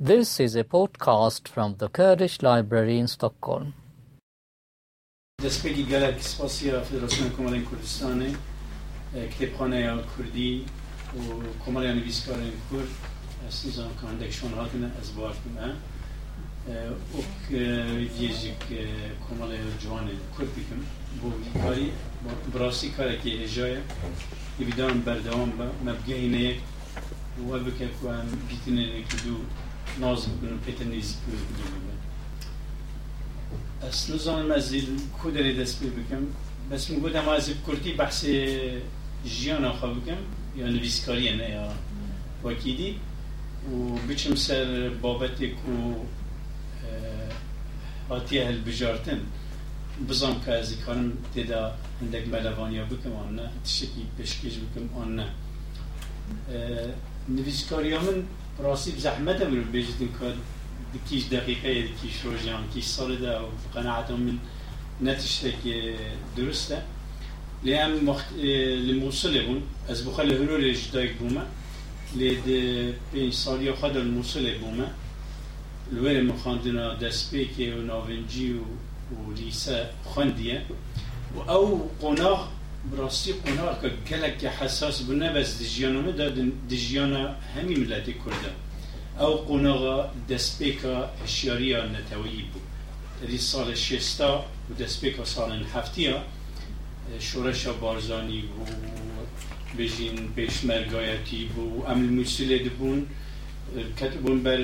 This is a podcast from the Kurdish Library in Stockholm. دەستپێکی گەلک سپاسیا فدراسیۆن کۆمەڵی کوردستانی کتێبخانەیە کوردی و کۆمەڵیان نویسکارێن کورد سیزان کاندێکشۆن هاتنە ئەس باش بمە وەک یێژێک کۆمەڵی جوانێ کورد بکەم بۆ کاری بڕاستی کارێکی هێژایە یبیدان بەردەوام بە مەبگەینەیەک وە بکە کوان بیتنێنێکی دوو ناز کوێ بگەین ئەس نزانم مەزیل کو دەرێ دەست پێ بکەم بەس من گوتم از بەحسێ ژیانە خە بکەم یا نویسکاریە نە یا وەکیدی و بچم سەر بابەتێک و هاتیە هەلبژارتن بزان کە ئەزیکارم تێدا هەندێک مەلەوانیا بکەم آن نە تشتێکی پێشکەش بکەم آن نە نویسکاریا من راسي بزحمتها من البيج كود دكيش دقيقة دكيش روجيان كيش صردة وقناعتهم من نتشتك درسته لأن مخت... الموصل بون أز بخل هلو لجدايك بوما لد بين صالية خد الموصل بوما الوين مخاندنا دسبيكي ونافنجي وليسا خندية وأو قناخ براستی قناغ که گلک حساس بونه بس دجیانه دا دجیانه همی ملتی کرده أو قناغا دسپیکا هشیاریا نتویی بود. دی سال شستا و دسپیکا سال هفتیا شورش بارزانی و بجین پیشمرگایتی بو عمل مسئله دبون کتبون بر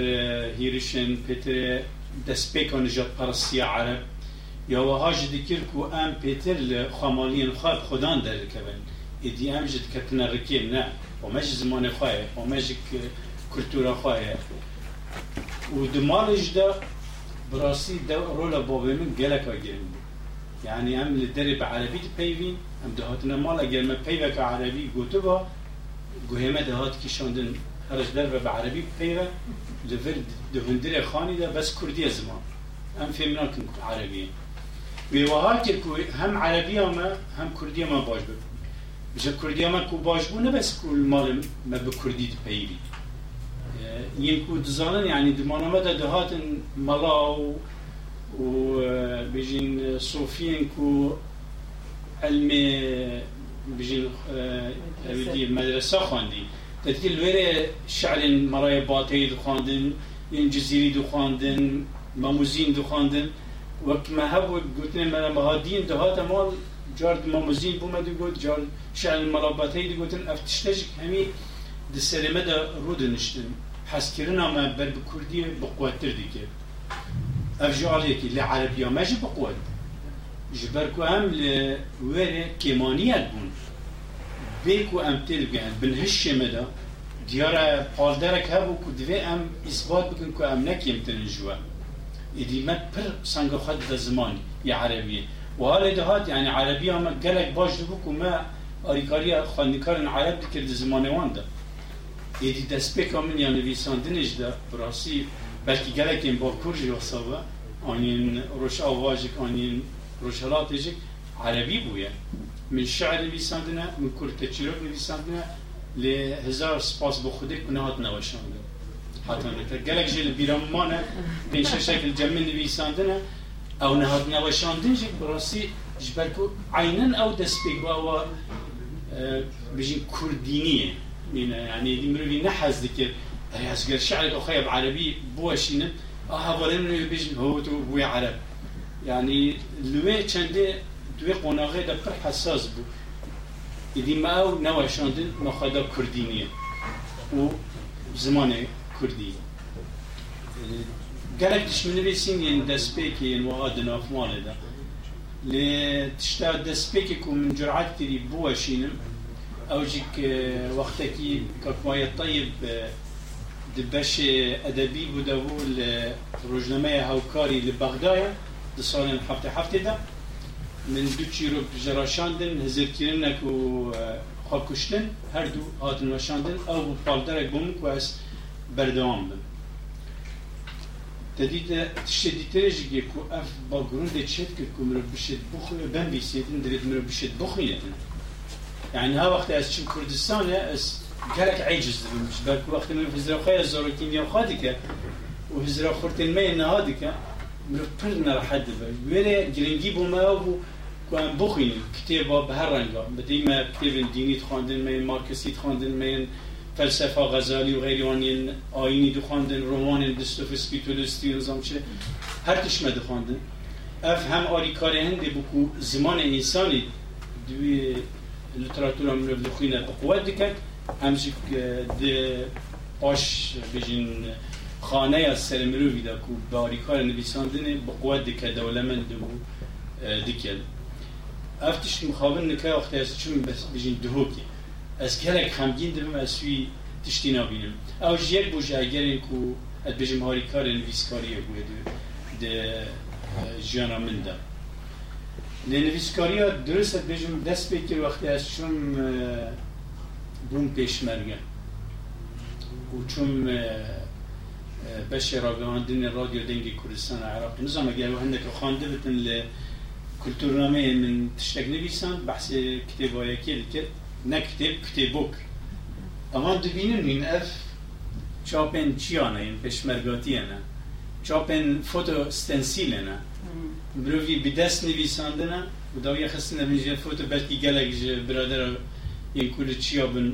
هیرشن پتر دسپیکا نجات پرستی عرب. یا وهاج دکر کو ام پتر لخامالین خواب خدان در کبن. ایدی ام جد کتنا رکیم نه. و مج زمان خواه و مج کلتورا خواه. و دمالش دا براسي دا رولا بابي من جلك أجرم يعني أم للدرب عربي تبيفين أم دهاتنا مالا جرم بيفك عربي قوتبا قهمة دهات كيشاندن هرج درب بعربي بيفا لفر دهندري خاني دا بس كردية زمان أم في مناكن عربية وهات هم عربی ما هم کردی ما باش بود بس کردی ما كو باش بو نبس كو المال ما بكردي یه يمكو دزانن یعنی دمانا ما دهات ملا و آه، و بيجين صوفيين آه، كو علم بيجين مدرسة خواندي تدكي الويرة شعر مرايا باطي دخاندن الجزيري دخاندن ماموزين دخاندن وقت ما هبو قلتنا منا مهادين دهات مال جارد ماموزين بوما دو قلت جارد شعر المرابطي دو قلتن افتشتجك همي د سلمه د رود نشتن حسکرنا ما بر بکردی بقوتر دیگه اف جالیه که لعربیا ماجی بقوت جبر کو هم لوره کمانیت بون. بیکو ام تل بگن بن هش مدا دیارا پالدرک هبو دوی ام اثبات بکن کو ام نکیم تنجوا ایدی ما پر سنگ خد د زمان یا عربیه. و حال دهات يعني عربية ما قالك باش دبوك وما أريكاريا خانكارن عرب دكر زمان وانده یدی دست بکامن یا نویساندنش دا براسی بلکه گلک این با کرجی وصابه آنین روش آواجک آنین روشالاتجک عربی بویه. من شعر نویساندنه من کرد تچیرک نویساندنه لهزار سپاس با خوده کنه هات نوشانده حتی نکر گلک جل بیرامانه بینشه شکل جمع نویساندنه او نهات نوشاندن جک براسی جبرکو عینن او دست بگوا و بجین کردینیه مينا يعني دي مروي نحز ذكر هي أسجل شعر بعربي بوشينا آه ولن بيجن هو تو بوي عرب. يعني لوي چنده دوي قناغه ده پر حساس بو إدي کردی گلک تش من بیسین یعنی دست پیکی یعنی واقع دن افماله دا لی تشتا دست که من جرعات تیری بواشینم أو جی که وقتا کی کارکمای طیب دی بش ادبی بودا بو لرجنمه هاوکاری لبغدای دی سال حفته حفته دا من دو چیرو بجراشاندن هزر کرنک و خواب کشتن هر دو آتن وشاندن أو بو هاتن وشاندن او پالدرک بوم که از بردوام بن تدید تشدیتره جگه که اف با گرونده چید که مرو بشد بخو بن بیسیدن درید مرو بشد بخویدن يعني ها وقت از چون کردستان از گلک عیجز دبیم بلکه وقتی من فزر خواهی از زارو کیمیا خواهی که و هزرا خورتن می نهادی که مرو پر نراحت دبه ویره گرنگی بو ما بو كان بخين كتاب بهالرنجة بديما كتاب ديني تخاندن من ماركسي تخاندن من فلسفه غزالی و غیری آینی دو خواندن رمان دستوفسکی تولستوی نظام چه هر تشمه دو خواندن اف هم آری کار هنده بکو زمان انسانی دوی لتراتور هم رو بخوینه بقوت دکت همچه ده پاش بجین خانه از سر مروی دا کو باری کار نویساندن بقوت دکت دولمند دو دکل افتش مخابن نکه وقتی از چون بجین دهوکی از gelek خمگین دبم از سوی تشتی نبینم او جیک بوش اگر این کو اد بجم هاری کار نویسکاریه بوده ده جیانا من ده نویسکاریا درست اد بجم دست بکر وقتی از چون بوم پیشمرگه و چون بشه راگاندن رادیو دنگی کردستان عراق. نظام اگر و هندک خانده بتن ل کلتورنامه من تشتگ نویسان بحث کتابایی که دکت نكتب كتبوك اما دبینن این اف چاپن چیانه؟ این پشمرگاتی نه؟ چاپن فوتو ستنسیل نه؟ مروی به دست نویسانده نه؟ و داوی خستن نمیشه فوتو بلکی گلک برادر این کل چیا بن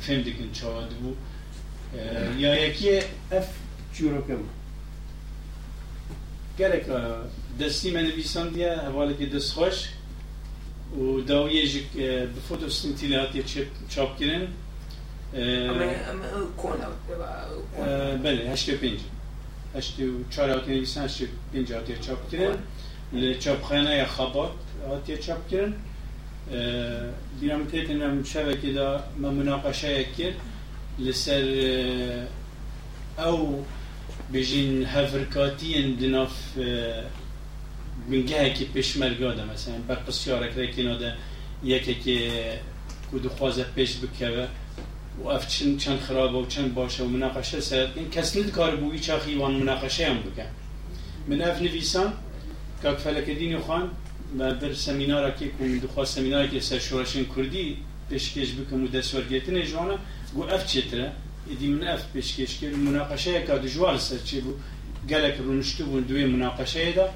فهم دکن چاواد بو. یا یکی اف چورو بود گلک دستی من نویساندیه حواله که دست خوش. و داویه به فوتوستنتیلات چاپ کردن بله هشت پنج. هشت و چهار آتی نویسن هشت پنج آتی چاپ کردن چاپخانه یا خبات آتی چاپ کردن بیرام تیتن شبکه دا ما مناقشه کرد لسر او بجین هفرکاتی دناف من گهکی پشمرگا ده مثلا بر پسیارک رکینا ده یکی که کود خوازه پیش بکه و اف چند چند خرابه و چند باشه و مناقشه سر. این کس نید کار بوی چاخی وان مناقشه هم بکن. من اف نویسان که فلک دین خوان و بر سمینارا که کن دخوا سمیناری که سر شورشن کردی پیشکش بکم و دست ورگیتن جوانا گو اف چتره ایدی من اف پیشکش کرد مناقشه که دجوار سر چی بو گلک رونشتو بون دوی مناقشه ده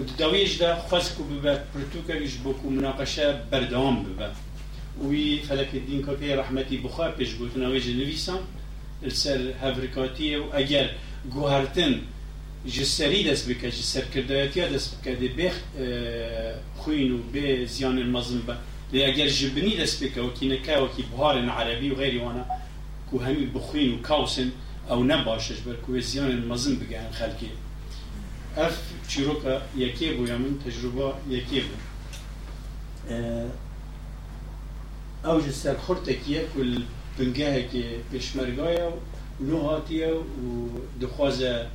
و داویش دا خواست کو ببه پرتوکریش بکو مناقشة بردوام ببه وی فلک الدین که رحمتی بخار پیش گوتن اویج نویسان السر هفرکاتی و اگر گوهرتن جسری دست بکه جسر کردایتی دست بکه دی بخ خوین و به زیان المظلم به لی اگر جبنی دست بکه و کی نکه و کی بهار عربی و غیری وأنا کو همی بخوین و کاوسن أو نباشش بر کو زیان المظلم بگه خلکی اف چیروکا یکی بو یا من تجربه یکی بو أو جسر خورتکیه کل بنگاه که پشمرگایه و نو هاتیه و دخوازه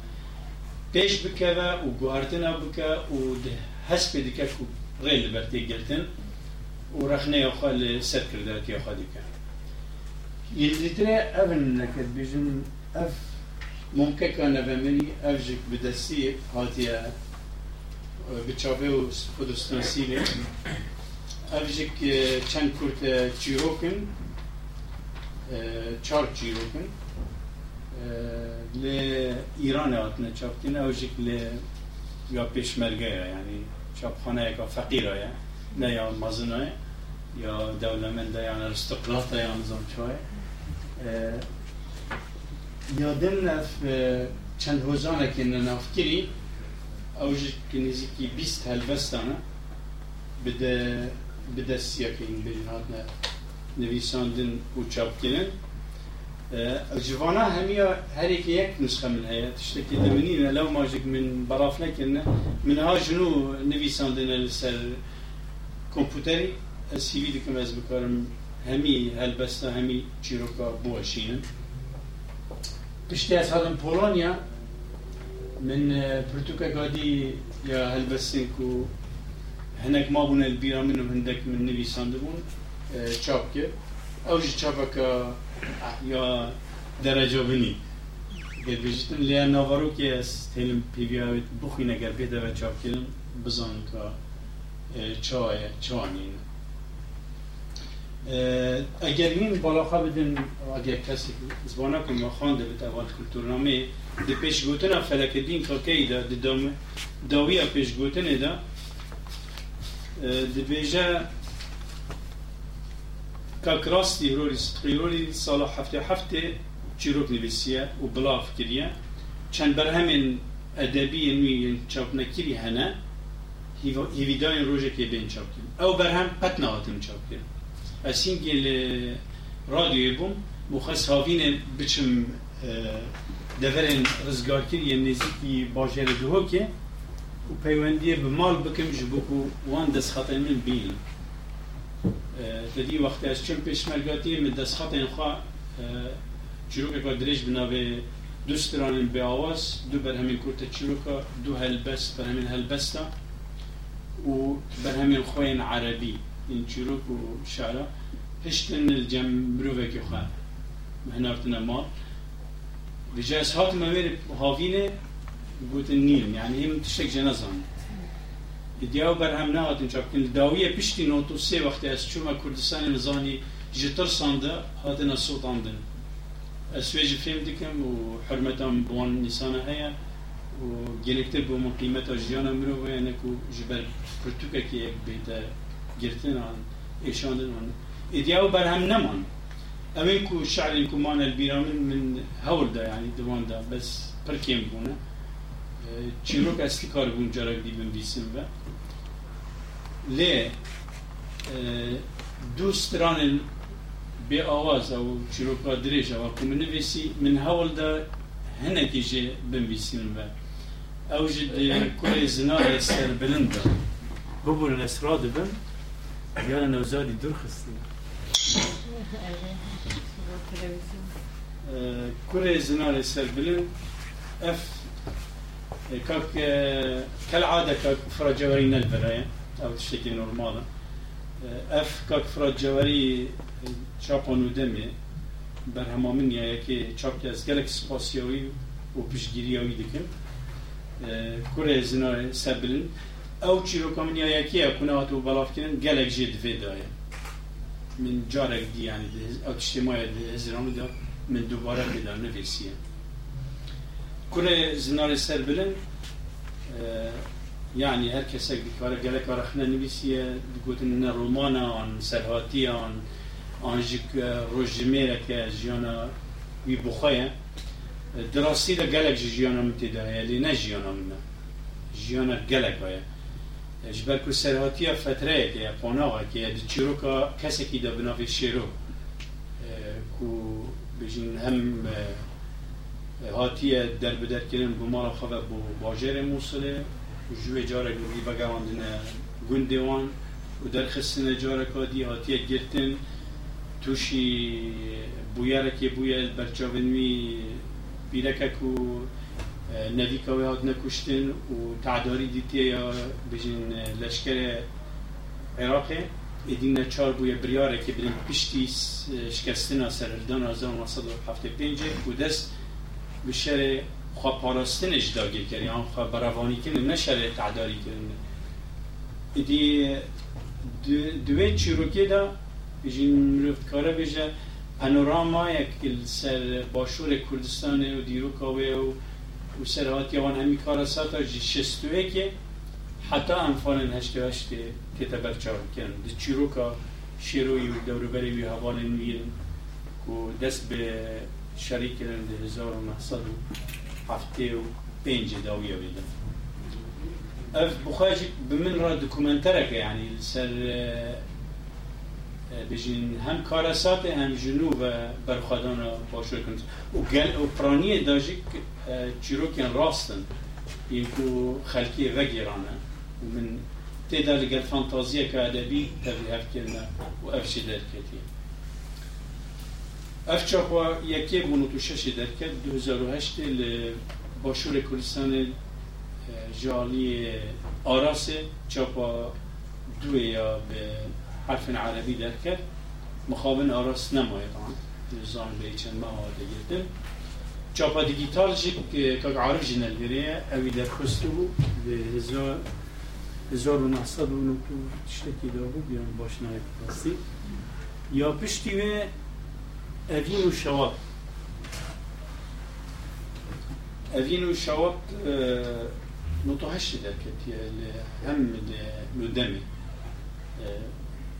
پیش بکه و گوهرتنه بکه و ده حسب دکه که غیل برتی گرتن و رخنه خال سر کرده که خواهی که یلدیتره اون نکد بیجن اف monkeka nevemenî ev jî bi destiyê hatiye bi çavê û Kurdistan Sîrê ev jî e, çend Kurd e, çîrokin e, çar çîrokin li İranê hatine çaptîn ew jî li ya pêşmerge ye yani çapxaneyeka feqîr ye ne ya mazina ye ya dewlemende yani istiqlata ya nizam یادم نف چند روزانه که ننافکری اوج که نزیکی بیست هلوستانه بده بده سیا که این بین هاتنه نویساندن و چاپ کنن جوانا همیا هر یک یک نسخه من هيا تشتكي دمنين لو ما جك من براف لكن من ها جنو نویساندن لسر كمبيوتري السي في دكم از بكارم همي هلبستا همي چیروکا بوشینن تشتي أسهل بولونيا من برتوكا قادي يا هلبسنكو هناك ما بون البيرة منهم هندك من نبي صندبون تشابكة أو جي تشابكة يا درجة بني قد بجتن ليا نافاروك يس تهلم بيبيا بخينا قد بيدا تشابكة بزنكا تشاية تشانين اگر این بالا خواه بدن اگر کسی زبانه که ما خانده به اول کلتورنامه ده پیش گوتن فلک دین که دا ده داوی پیش گوتن دا. ده بیجه که راستی رولی صدقی رولی سال هفته هفته چیروک نویسیه و بلاف کریه. چند بر همین ادبی نوی چاپ نکری هنه هیویدان روژه که بین چاپ کرد. او بر هم پت چاپ کرد. اسینگل رادیوی بوم مخص هاوین بچم دورن رزگار کری نزیکی باجر دوه که و پیوندی به مال بکم جبکو وان دست خطای من بین دادی وقتی از چم پیش مرگاتی من دست خطای خواه چروک که درش بنابه دو ستران به آواز دو بر همین کرت چروکا دو هلبست بر همین هلبستا و بر همین خوین عربی چیروک و شعرا پشتن الجم مروفکی خواه مهنارتنا مال بجا اسحاق ممير هافينه قوت النيل يعني هم تشتك جنازان دياو برهم نهات انشاب كن داوية بشتي نوتو سه وقت اس چوما كردستان نزاني جتر سانده هاتنا سلطان دن. اسويج فهم دكم وحرمتان بوان نسانه هيا و گلکتر بو مقیمت آجیان امرو و یعنی که جبر کرتوکه که یک بیت گرتن آن ایشاندن آن. ایدیاو بر هم نمان. امين كو شعر كو مانا البيرامن من هول دا يعني دوان دا بس بركيم بونا چیروک اصلی کار بون جارک دی بنویسیم و لی دوست ران به آواز أو چیروکا دریج أو که من نویسی من هول دا هنکی جه بنویسیم و أو جد کل زنار سر بلند ببورن اسراد بن. Diana Nevzadi dur kızım. Kore zinare serbilin ef kak e, kel ade kak fra cevarinel beraya. Evet şekli normala ef ee, kak fra cevari çapan e, ödemi berhamamın ya ki çap yaz gelek spasyavi o pişgiriyavi dikim ee, Kore zinare serbilin دکم کره زنا سبلن او چی رو کامن یا یکی اکنه هاتو بلاف کنن گلک جد وی دایه من جارك دي يعني او اجتماع هزران دا من دوباره بدا نفسيه كل زنار سر بلن يعني هر کسی دکاره گله کار خنا نویسیه گوتن آن آن جک روژمیر که جیانا وی بخواه دراسی دا گلک جیانا متدا یعنی نه جیانا منه جیانا گلک های جبر کو سرهاتی فتره که پاناغا که چیروکا کسی که بناوی شیرو کو بجین هم هاتیه در بدر کردن بو مالا خواه بو باجر موصله جوه جاره گوی بگواندن گندوان و در خستن جاره کادی هاتیه گرتن توشی بویاره که بویه برچاونوی بیرکه کو نوی که هات نکشتن و تعداری دیتی یا بجین لشکر عراقه ایدین چار بریاره که برین پشتی شکستن سرردان 1975 و دست شر خواه پاراستنش داگه کردی آن خواه براوانی کنه نه شر تعداری کنه ایدی دوی چیروکی دا بجین مروفت کاره بجه. پانوراما یک سر باشور کردستان و دیروکاوه و و سر هاتی آن همی کارا ساتا جی شستوه که حتی انفان هشته هشته که تبر چار کن دی چیروکا شیروی و دوروبری و هوان نویل و دست به شریک کردن دی هزار و نحصد و هفته و پنج داویه بیدن اف بخواهش بمن را دکومنتره که یعنی سر بجین هم کارسات هم جنو و برخوادان باشور کنند. و گل و پرانی داجیک چیروکین راستن. این کو خلکی وگیرانه. و من تیدا لگل فانتازیه که ادبی تبی هفت کرنه و افشی درکتی اف چاقوا یکی بونو تو شش درکت 2008 باشور کردستان جالی آراسه چاپا دوی یا به حرف عربی در مخابن آراس نماید آن نظام به چند ماه آده گردم چاپا دیگیتال جی که عارف جنل گریه. اوی در خستو به هزار هزار و نحصد و نوتو تشتکی دا بود. بیان باش نایب پاستی یا پشتی و اوین و شواب. اوین و شواب نطهش دركت هم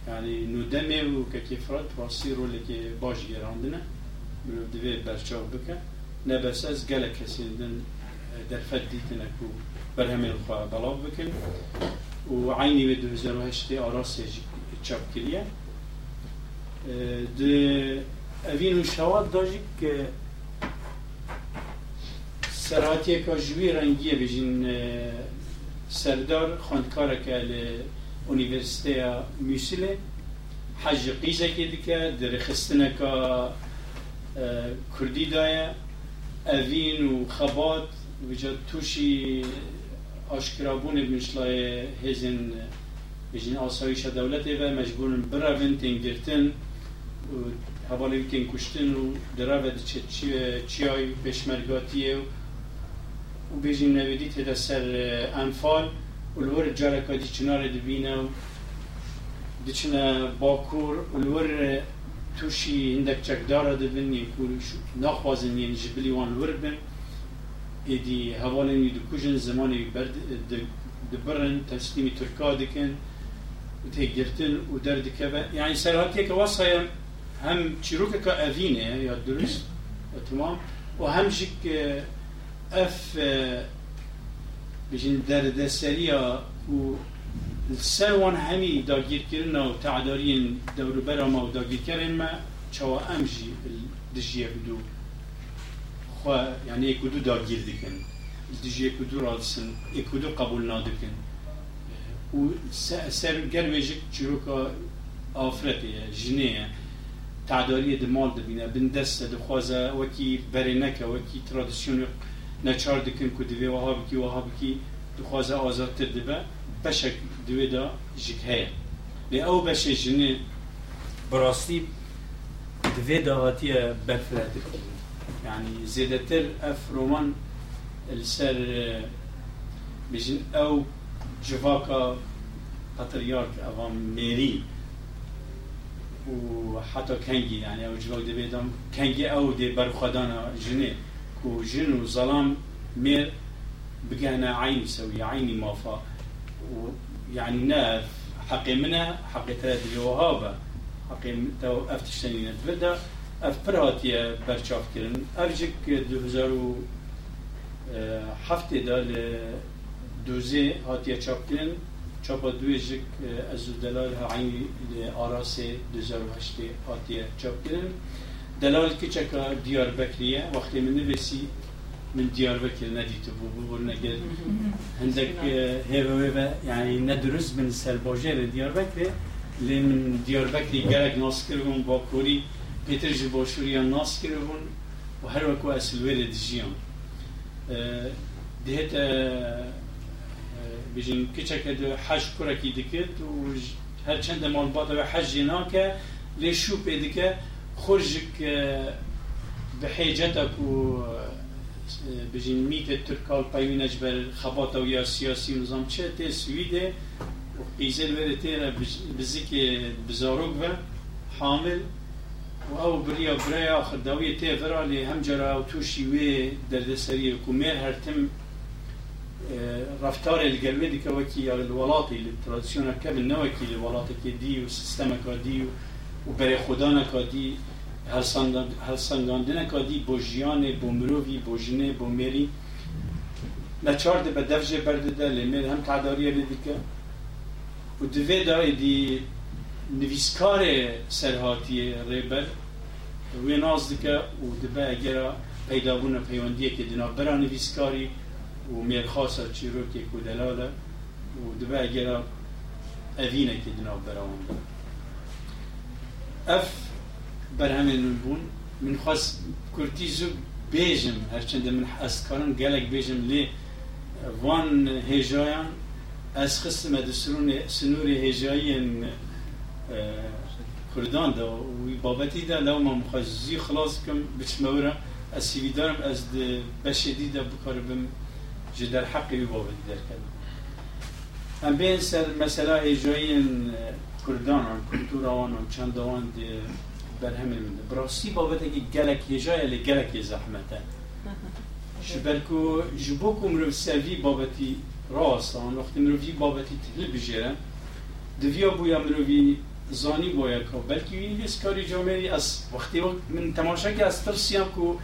ندمي يعني ندمي وككفرات واصيروا لك باش جراندنا من دوی برچاو بکن. نه بس از گله کسی دن در فد دیتنک و بر همین خواه بلاو بکن. و عینی به دو هزار و هشتی آراسی چاپ کریه. ده اوین و شواد داجی که سرعتی که جوی رنگیه بجین سردار خاندکار که اونیورسیته موسیله حج قیزه که دیگه در خستنه که کردی دایه اوین و خبات وجا توشی آشکرابون بنشلای هزین بجین آسایش دولت و مجبورن براون تنگرتن و حوالی تن کشتن و دراوه چه چیای پشمرگاتیه و بجین نویدی تدا سر انفال و لور جارکا دی چنار دبینه و دیچنه باکور و لور توشی هندک چکدار دبن یکوری شو نخوازن یعنی جبلی وان ور بن ایدی حوالن یدو کجن زمانی برد دبرن تسلیمی ترکا دکن و تگرتن و درد کبه یعنی سرحاتی که واسه هم چیروک که اوینه یا درست تمام و هم جک اف بجن درد سریا و سروان همی داگیر کردن و تعدارین دور برا ما داگیر کردن ما چوا امجی دجیه بدو خو یعنی اکودو داگیر دکن. دجیه کدو رادسن اکودو قبول نادکن. و سر گرویجک چروکا آفرته جنه تعداری دمال دبینه بندست دخوازه وکی برنکه وکی ترادیسیون نچار دکن کدوی وها بکی وها بکی دخوازه آزاد تر دبه بشك دويدا جيك هيا لأو بشي جني براستي دويدا هاتيا برفلات يعني زيادتر اف رومان السر بجن او جفاكا بطريارك اوام ميري وحتى كنجي يعني او جفاك دبيدم كنجي او دي برخدانا جني كو جن وظلام مير بقانا عيني سوي عيني مافا. يعني ناف حقي منها حقي ثلاثة وهابة. حقي تو افتشتني نتبدا أف براتيا برشاف كرن. أرجك دوزارو هفته دا دوزي هاتيا چاپ كرن. چاپا دویجک از دلال عینی آراس دوزارو هشته هاتیه چاپ کرن دلال كتشكا ديار بكرية وقت من نفسي من ديار بكر نديت بو بو نجد عندك هيبة هيبة يعني ندرس من سرباجير ديار بكر لين من ديار بكر جالك ناس كرهم باكوري بيترج باشوريا ناس كرهم وهر وكو أسلوير دجيان آه، دهت آه، آه، بيجين كتشك دو حج كرة كي دكت و هر چند مال بادا حج جناك ليش شو بيدك خرجك آه، بحاجتك و آه، بجنميت التركا والقيمين جبل خباطة ويا سياسي نظام تشاتي سويدة وقيزل ورتيرا بزيك بزاروك حامل أو بريا بريا خداوية تيفرا لهمجرة وتوشي وي درد دردسرية وكمير هرتم آه، رفتار الجلوة دي كوكي الولاطي للتراديسيون كابل نوكي الولاطي كي دي وسيستمك دي, و برای خدا نکادی هلسنگانده نکادی با جیان با مرووی با جنه با میری نچار ده به دفجه برده ده لیمیر هم تعداری بده که و دوی دای دی نویسکار سرهاتی ریبر. وی ناز ده که و دبه اگر پیدا بونه پیوندیه که دینا برا نویسکاری و میرخواست چی رو که کودلاله. و دبه اگر اوینه که دینا برا اونده ev برهمن بون من خواست کرتی زو بیجم هرچند من از کارم گلک بیجم لی وان هجایان از خستم از سرون سنور هجایی کردان دا و بابتی دا لو ما مخزی خلاص کم بچمورا از سیوی دارم از بشدی دا بکاربم جدر حقی بابتی در کردم هم بین سر مسئله هجایی کردان کلتور آوان و چند آوان دی برهمه من براستی بابت اگه گلک هجای لی گلک زحمته. شبرکو جبوکو مرو سوی بابتی راست آن وقتی مروی بابتی تهل بجیره دویا بویا مروی زانی بویا که بلکه این بیس کاری جامعی از وقتی وقت من تماشا که از ترسیم که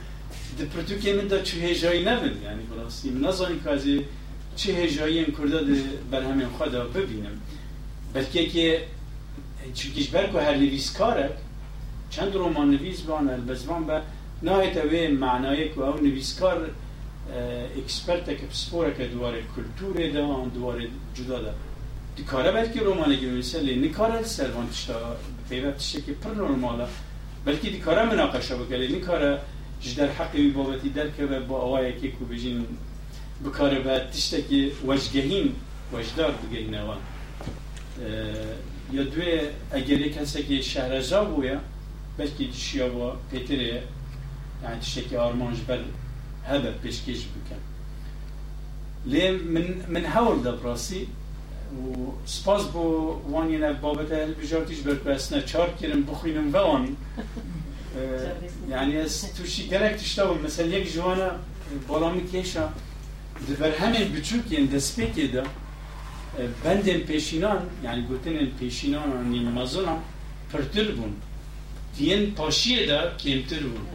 ده پرتوکی من دا چه هجایی نبین. یعنی براستی من نزانی که از چه هجایی این کرده ده برهمه خود ببینم. بلکه که چونکیش برکو هر نویسکاره چند رمان نویس بان البزبان به نهایت اوه معنای که او نویسکار اکسپرت که سپوره که دوار کلتور ده آن دوار جدا ده دی کاره بلکه رمان گیونیسه لی نکاره سروان تشتا پیوه تشتا که پر نرماله بلکه دی کاره مناقشه بکره لی نکاره جدر حقی بابتی در که با آوائه که کو بجین بکاره به تشتا که وجگهین وجدار بگهین اوان. یا کسی که شهرزا بویا بلکه دشیا با پیتره یعنی تشتکی آرمانج بر هذا بيشكيش بكم ليه من من هول ده براسي و سپاس بو وانی نه بابت البجارتیش برکوستنه چار کرم بخوینم وان یعنی از توشی گرک تشتاو مثلا یک جوانا بالا میکشا. دبر همین بچوک این بند پیشینان یعنی گوتن پیشینان آنی مازنم پرتر بون دین پاشیه دا کمتر بون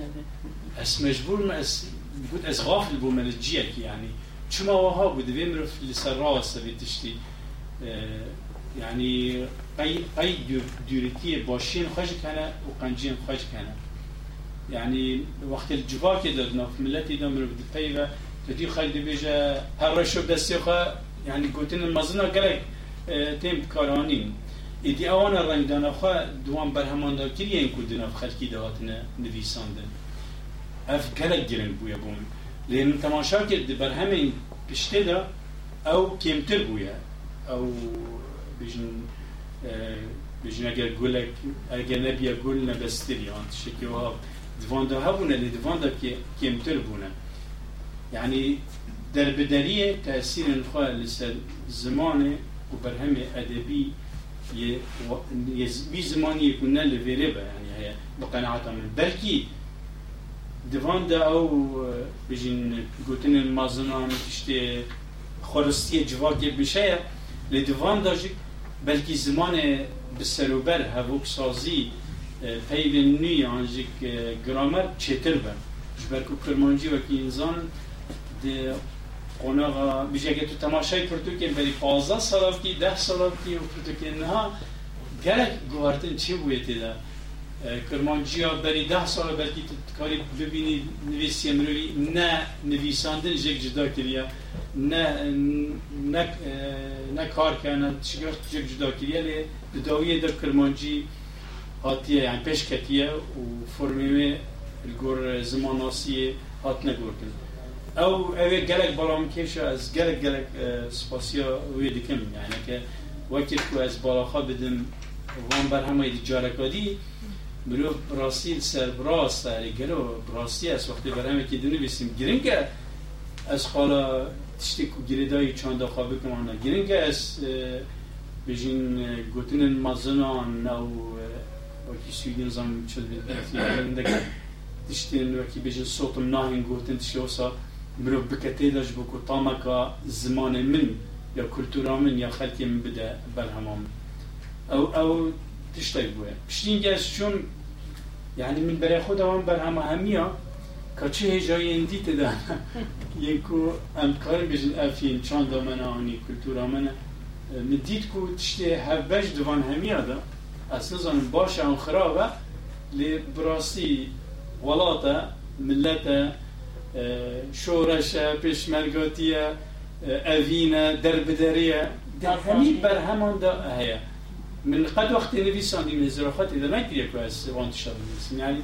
از مجبور ما از بود از غافل بون من جیه که یعنی چما ها بود ویم رو لسر راست بیتشتی يعني قي قي دورتي باشین خوش کنه و قنجین خوش کنه یعنی وقت الجواکی دادنا ملتی دامر بود ملتي دمر بدفيفه تدي خالد بيجا هر رشو بسیخه يعني قلت المزنا قالك تيم كارانين ایدی آوان رنگ دانا خواه دوان برهمان دا کریه این کدنا خلکی دهاتنا نویساندن اف گلک گرن بویا بون. لأن تماشا کرد بر همین پشته دا أو کمتر بویا أو بجن بجن اگر گلک اگر نبیا گل نبستری آن شکی وها دوان دا هبونه لی دوان دا کمتر بونه. يعني در بدرية تأثير الخواه لسر زمان و برهم أدبي بي زماني يكون لفيربا يعني هي بقناعة من. بلكي دوان دا او بجين گوتن المازنان تشتي خورستي جواكي بشه لدوان دا جي بلكي زمان بسروبر هفوك سازي پیوین نوی آنجیک گرامر چتر بر جبرکو کرمانجی وکی انسان ده قناغا بیش اگه تو تماشای کرتو که بری 15 سال کی 10 سال کی و کرتو که نه. گلک گوارتن چی بویتی ده کرمانجی ها بری 10 سال بلکی تو کاری ببینی نویسی امروی نه نویساندن جک جدا کریه. نه نه نه کار کنه چیکار جک جدا کریه لی؟ داویه در کرمانجی هاتیه یعنی پیش کتیه او اوه گلک بالام کشه از گلک گلک سپاسیا وی دکم یعنی که وقتی که از بالاخا بدم وان بر همه جارکادی مرو راستی سر براست گلو راستی از وقتی بر همه که دونه بیستیم گرین که از حالا تشتی که گریدای چند خوابه کمانه گرین که از بجین گوتن مزنان او وکی سویدین زم چل بید تشتین وکی بجین صوتم ناهین گوتن تشتی مرو بکتی داش بکو تامکا زمان من یا کلتورا من یا خلکی من بده برهمام او او تشتای بوه پشتین گشت چون یعنی من برای خود هم برهم همیا که چه هجای اندی تدن یکو ام کار بجن افین چند من آنی کلتورا من من دید که تشتی هفبش دوان همیا دا اصلا زنم باشه اون خرابه لی براستی ولاتا ملتا آه، شۆڕەشە پێشمەرگۆتیە ئەڤینە آه، دەربدەریە هەمی بەرهەماندا هەیە من قد وقتی نویساندیم هزار خاطی دا نکریه که از وان شد بنویسیم یعنی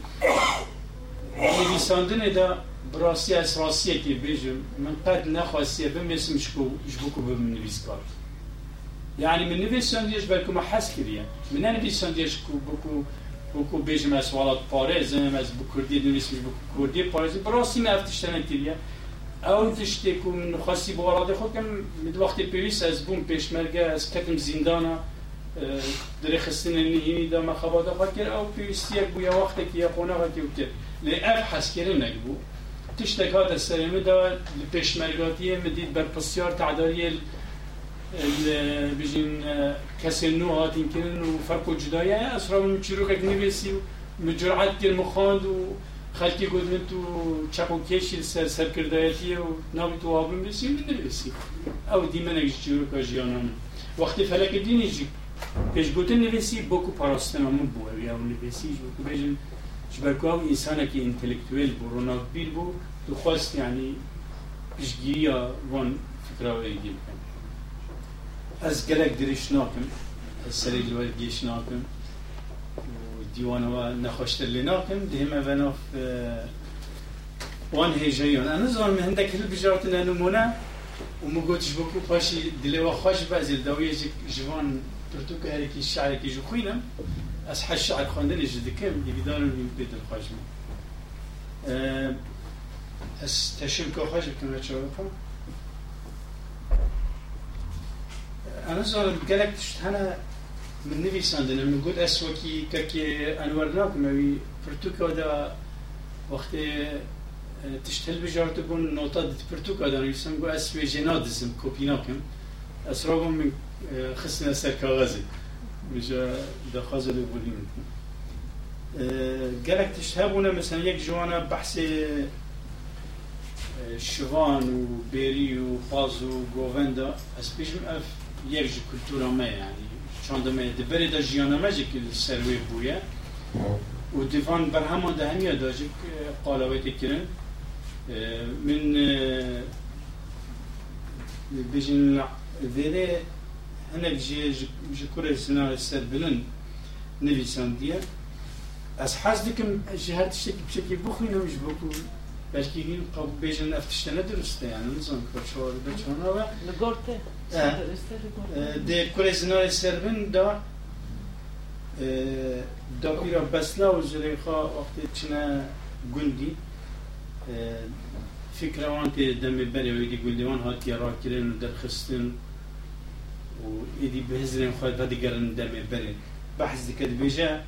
نویساندن دا براسی از راسیه که بیجم من قد نخواستیه بمیسم شکو جبکو بم نویس کار. یعنی من نویساندیش بلکه ما حس کریه من نویساندیش کو بکو بیجم از والات پارز از بکردی نویسم بکو کردی پارز براسی ما افتشتن کریه او تشتی که من خواستی با والات خود کم من وقتی پیویس از بوم پیشمرگه از کتم زندانه در خستن نهینی دا مخابات خود کرد او پیوستی یک بویا وقتی که یا خونه خود کرد لی اف حس کرد نگبو تشتك هذا بجین کسی آه، نو هاتین کنن و فرق و جدایه اصرا من چیروک اک نویسی و مجرعات کن مخاند و خلکی گودن تو چپ و کشی سر سر کردایتی و ناوی تو آبرم بسی و نویسی أو دیمن اک چیروک جیانان وقتی فلک دینی جی پیش گوتن نویسی بکو پاراستن همون بو اوی أو جو بکو بجن. جبرکو آو انسان اکی انتلیکتویل بو روناک بیر بو تو خواست یعنی پیشگیری وان فکراوی گیل. فكرة ويجيب از قلق دريش ناكم السريد الوالد جيش ناكم وديوان هو نخوشتر اللي ناكم دهم افناف وان هيجيون انا زون من هندك هل بجارتنا نمونا ومقوتش بكو باشي دلوا خوش بازل دوية جوان برتوكا هريكي الشعر كي جو خوينم از حش شعر خواندن اجد کم یبیدارم این بید الخواجم از تشم که خواجم کنه چه بکن أنا زال قالك تشتهنا من نبي ساندنا من قد أسوكي كاكي انورناك ما فرتوكا دا وقت تشتهل بجار تكون نوتا فرتوكا دا يسمى أسوي جنادزم كوبيناكم أسرابهم من خسنا سر كاغازي بجا دخواز اللي بولين قالك تشتهبونا مثلا يك جوانا بحث شوان وبيري وباز یک جو کلتورا ما یعنی چون دمه ده بری ده جیانه ما جی که سروی بویه و دیوان بر همان ده همیه ده جی قالاوی من بجن ویده هنه جی جی کوری سنار بلن نویسان دیه از حاس دکم جهر تشکی بشکی بخوینم جبکو بلکه این قبول بیجن افتشتنه درسته يعني نظام كرشوار بچانا و لگورته ده كل زنار سربن دا دا بیرا بسلا و زلیخا وقتی چنه گندی فکر وان تی دم بری و ایدی گندیوان هاتی را کرن و درخستن و ایدی بهزرین خواهد و دیگرن دم بری بحث كده بيجا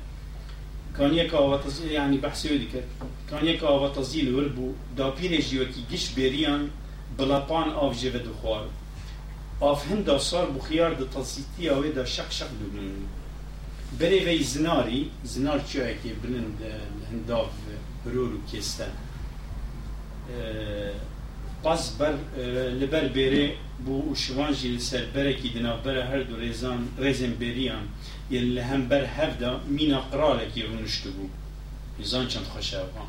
كان يكا وتزيل يعني بحث يودي كده كان يكا وتزيل وربو دا بيرجي وكي جيش بيريان بلابان آف جيفه دخوار آف هندا صار بخيار دا تزيتي أو دا شق شق دبن بري في زناري زنار چوه كي بلند هنداف برورو كيستا بس بر لبر بیره بو و شوان جیل سر برکی دنا بر هر دو ریزان ریزن بریان یل لهم بر هفدا مینا قرالکی رونشتو بو ریزان چند خوشه با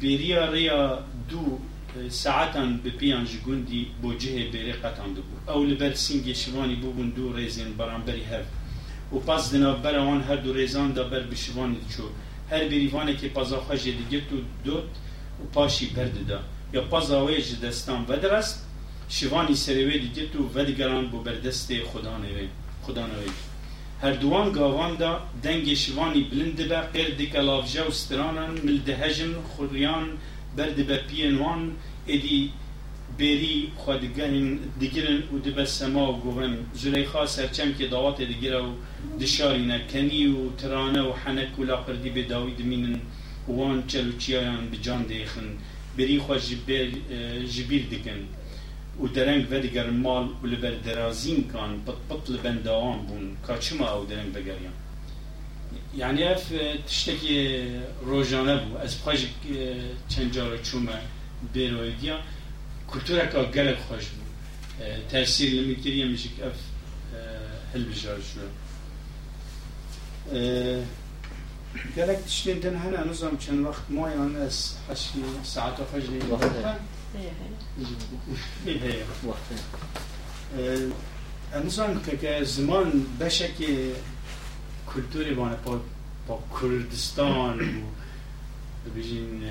بریا ریا دو ساعتان بپیان جگوندی بو جه بری قطان دو بو او لبر سنگ شوانی بو بون دو ریزن بران بری هفت و پس دنا بر آن هر دو ریزان دا بر بشوانی چو هر بریوانه که پازا خوشه دیگه تو دوت و پاشی برد دا یا پازا ویج دستان ودرست شوانی سروی دیگه تو ودگران بو بردست خدا نوی خدا نوی هر دوان گاوان دا دنگ شوانی بلند به غیر دکلافجا و سترانان ملدهجن خوریان برد به پینوان ادی بری خودگهن دیگرن و دبه سما و گوهن زلیخا سرچم که دعوات دیگر و دشاری نکنی و ترانه و حنک و لاپردی به داوید مینن وان چلوچیان بجان دیخن بری خود جبیر دکن و درنگ و دیگر مال و لبر درازین کان پت پت لبن دوام بون کاچما او درنگ بگریم یعنی اف تشتکی روزانه بو از پاش چند جار چومه بیرویدیا کلتورا که گلک خوش بو تاثیر لمیکری میشه که اف هل بجار شو گلک تشتین تن هنه نظام چند وقت مایان از حشی ساعت و فجری هي وقت نظام که زمان بشه که کلتوری بانه با, با کردستان و بجین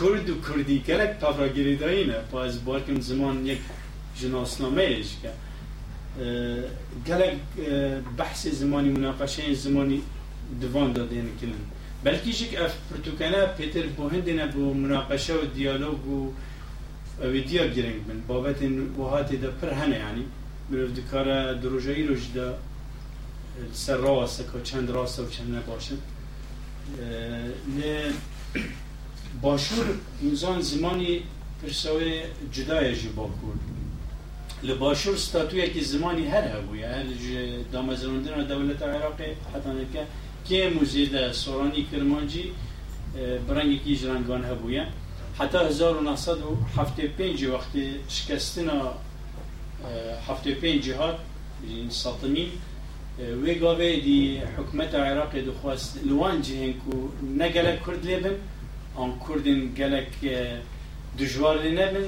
کرد و کردی گلک پافرا گریدایی نه با از بارکم زمان یک جناسنامه ایش که گلک بحث زمانی مناقشه زمانی دوان دادین کلن بلکه شک اف پرتوکانه پیتر بوهندینه بو مناقشه و دیالوگ و ویدیا گرنگ من بابت وهاتی دا پر هنه یعنی مرف دکارا دروجایی روش دا سر راسته که چند راسته و چند نباشه ل باشور انسان زمانی پرسوی جدای جی با کرد لباشور ستاتوی که زمانی هر هبوی هر دامزراندن دولت عراق حتی نکه که موزید سورانی کرمانجی برنگی که جرانگان هبویه حتی 1975 وقتی شکستنا 75 جهات ساطمین وی گاوه دی حکومت عراق دخواست لوان جهن کو نگلک کرد لیبن آن کردین گلک دجوار لی نبن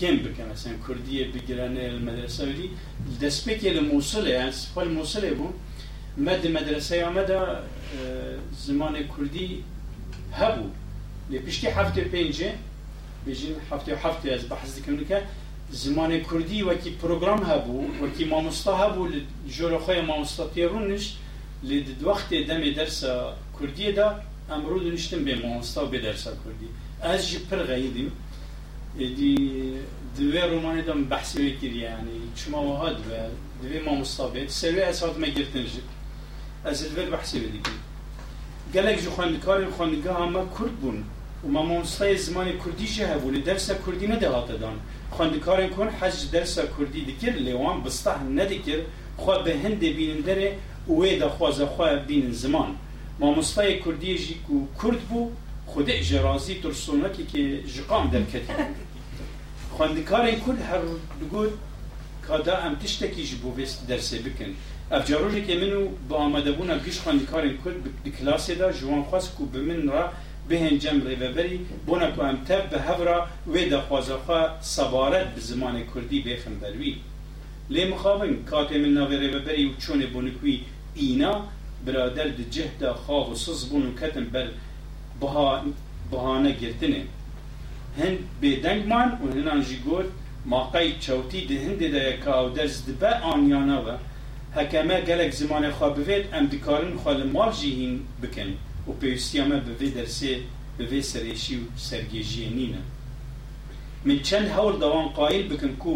کم بکن مثلا کردی بگیرن المدرسه ولی؟ دست بکی لموصله يعني سپال موصله بو مد مدرسه آمده زمان کردی هبو. لی پشتی هفته پنجه بيجين هفته هفته از بحث دکن که زمان کردی وکی پروگرام هبو وکی مامستا هبو جور خوی مامستا تیرونش لید وقت دم درس کردی دا امرو دنشتم به مامستا و به درس کردی. از جی پر غیدیم. دی دوی رومانی دم بحثی وکر یعنی چما وهاد و دوی مامستا بید سوی از هات مگرتن جد از دوی بحثی بدیم. گلک جو خواندکار خواندگاه همه کرد بون. و ما مامستای زمان کردی جه هبو درس کردی ندهات دان. خواندکارن کن حج درس کردی دکر لیوان بسته ندکر. خوا به هند بینن داره اوه دا خوازه خوا بینن زمان. ما مستای کردی جی کو کرد بو خود اجرازی ترسونکی که جقام در کتی. خواندکارن کرد هر بگود کادا ام تشتکی جبو وست درسه بکن. اف که منو با آمده بونا گیش خواندکارن کرد بکلاسی دا جوان خواست کو بمن را بهن جم ریوبری بونا کو ام تب به هورا و دا خوازخوا سبارت به زمان کردی بخم بروی لی مخابن کاته من ناوی ریوبری و چون بونکوی اینا برادر د جهد خواه و سز بونو کتن بر بها بهانه گرتنه. هن بدنگ من و هنان جی گوت ماقای چوتی ده هنده ده و درز دبه آنیانا و حکمه گلک زمان خواه بوید ام دکارن خواه مال جیهین بکن و پێویستیامە بەvê دەرسێ بەvê سەرێشی و سەرگێژیە نینە من چەند هەوڵ دەوان قایل بکن کو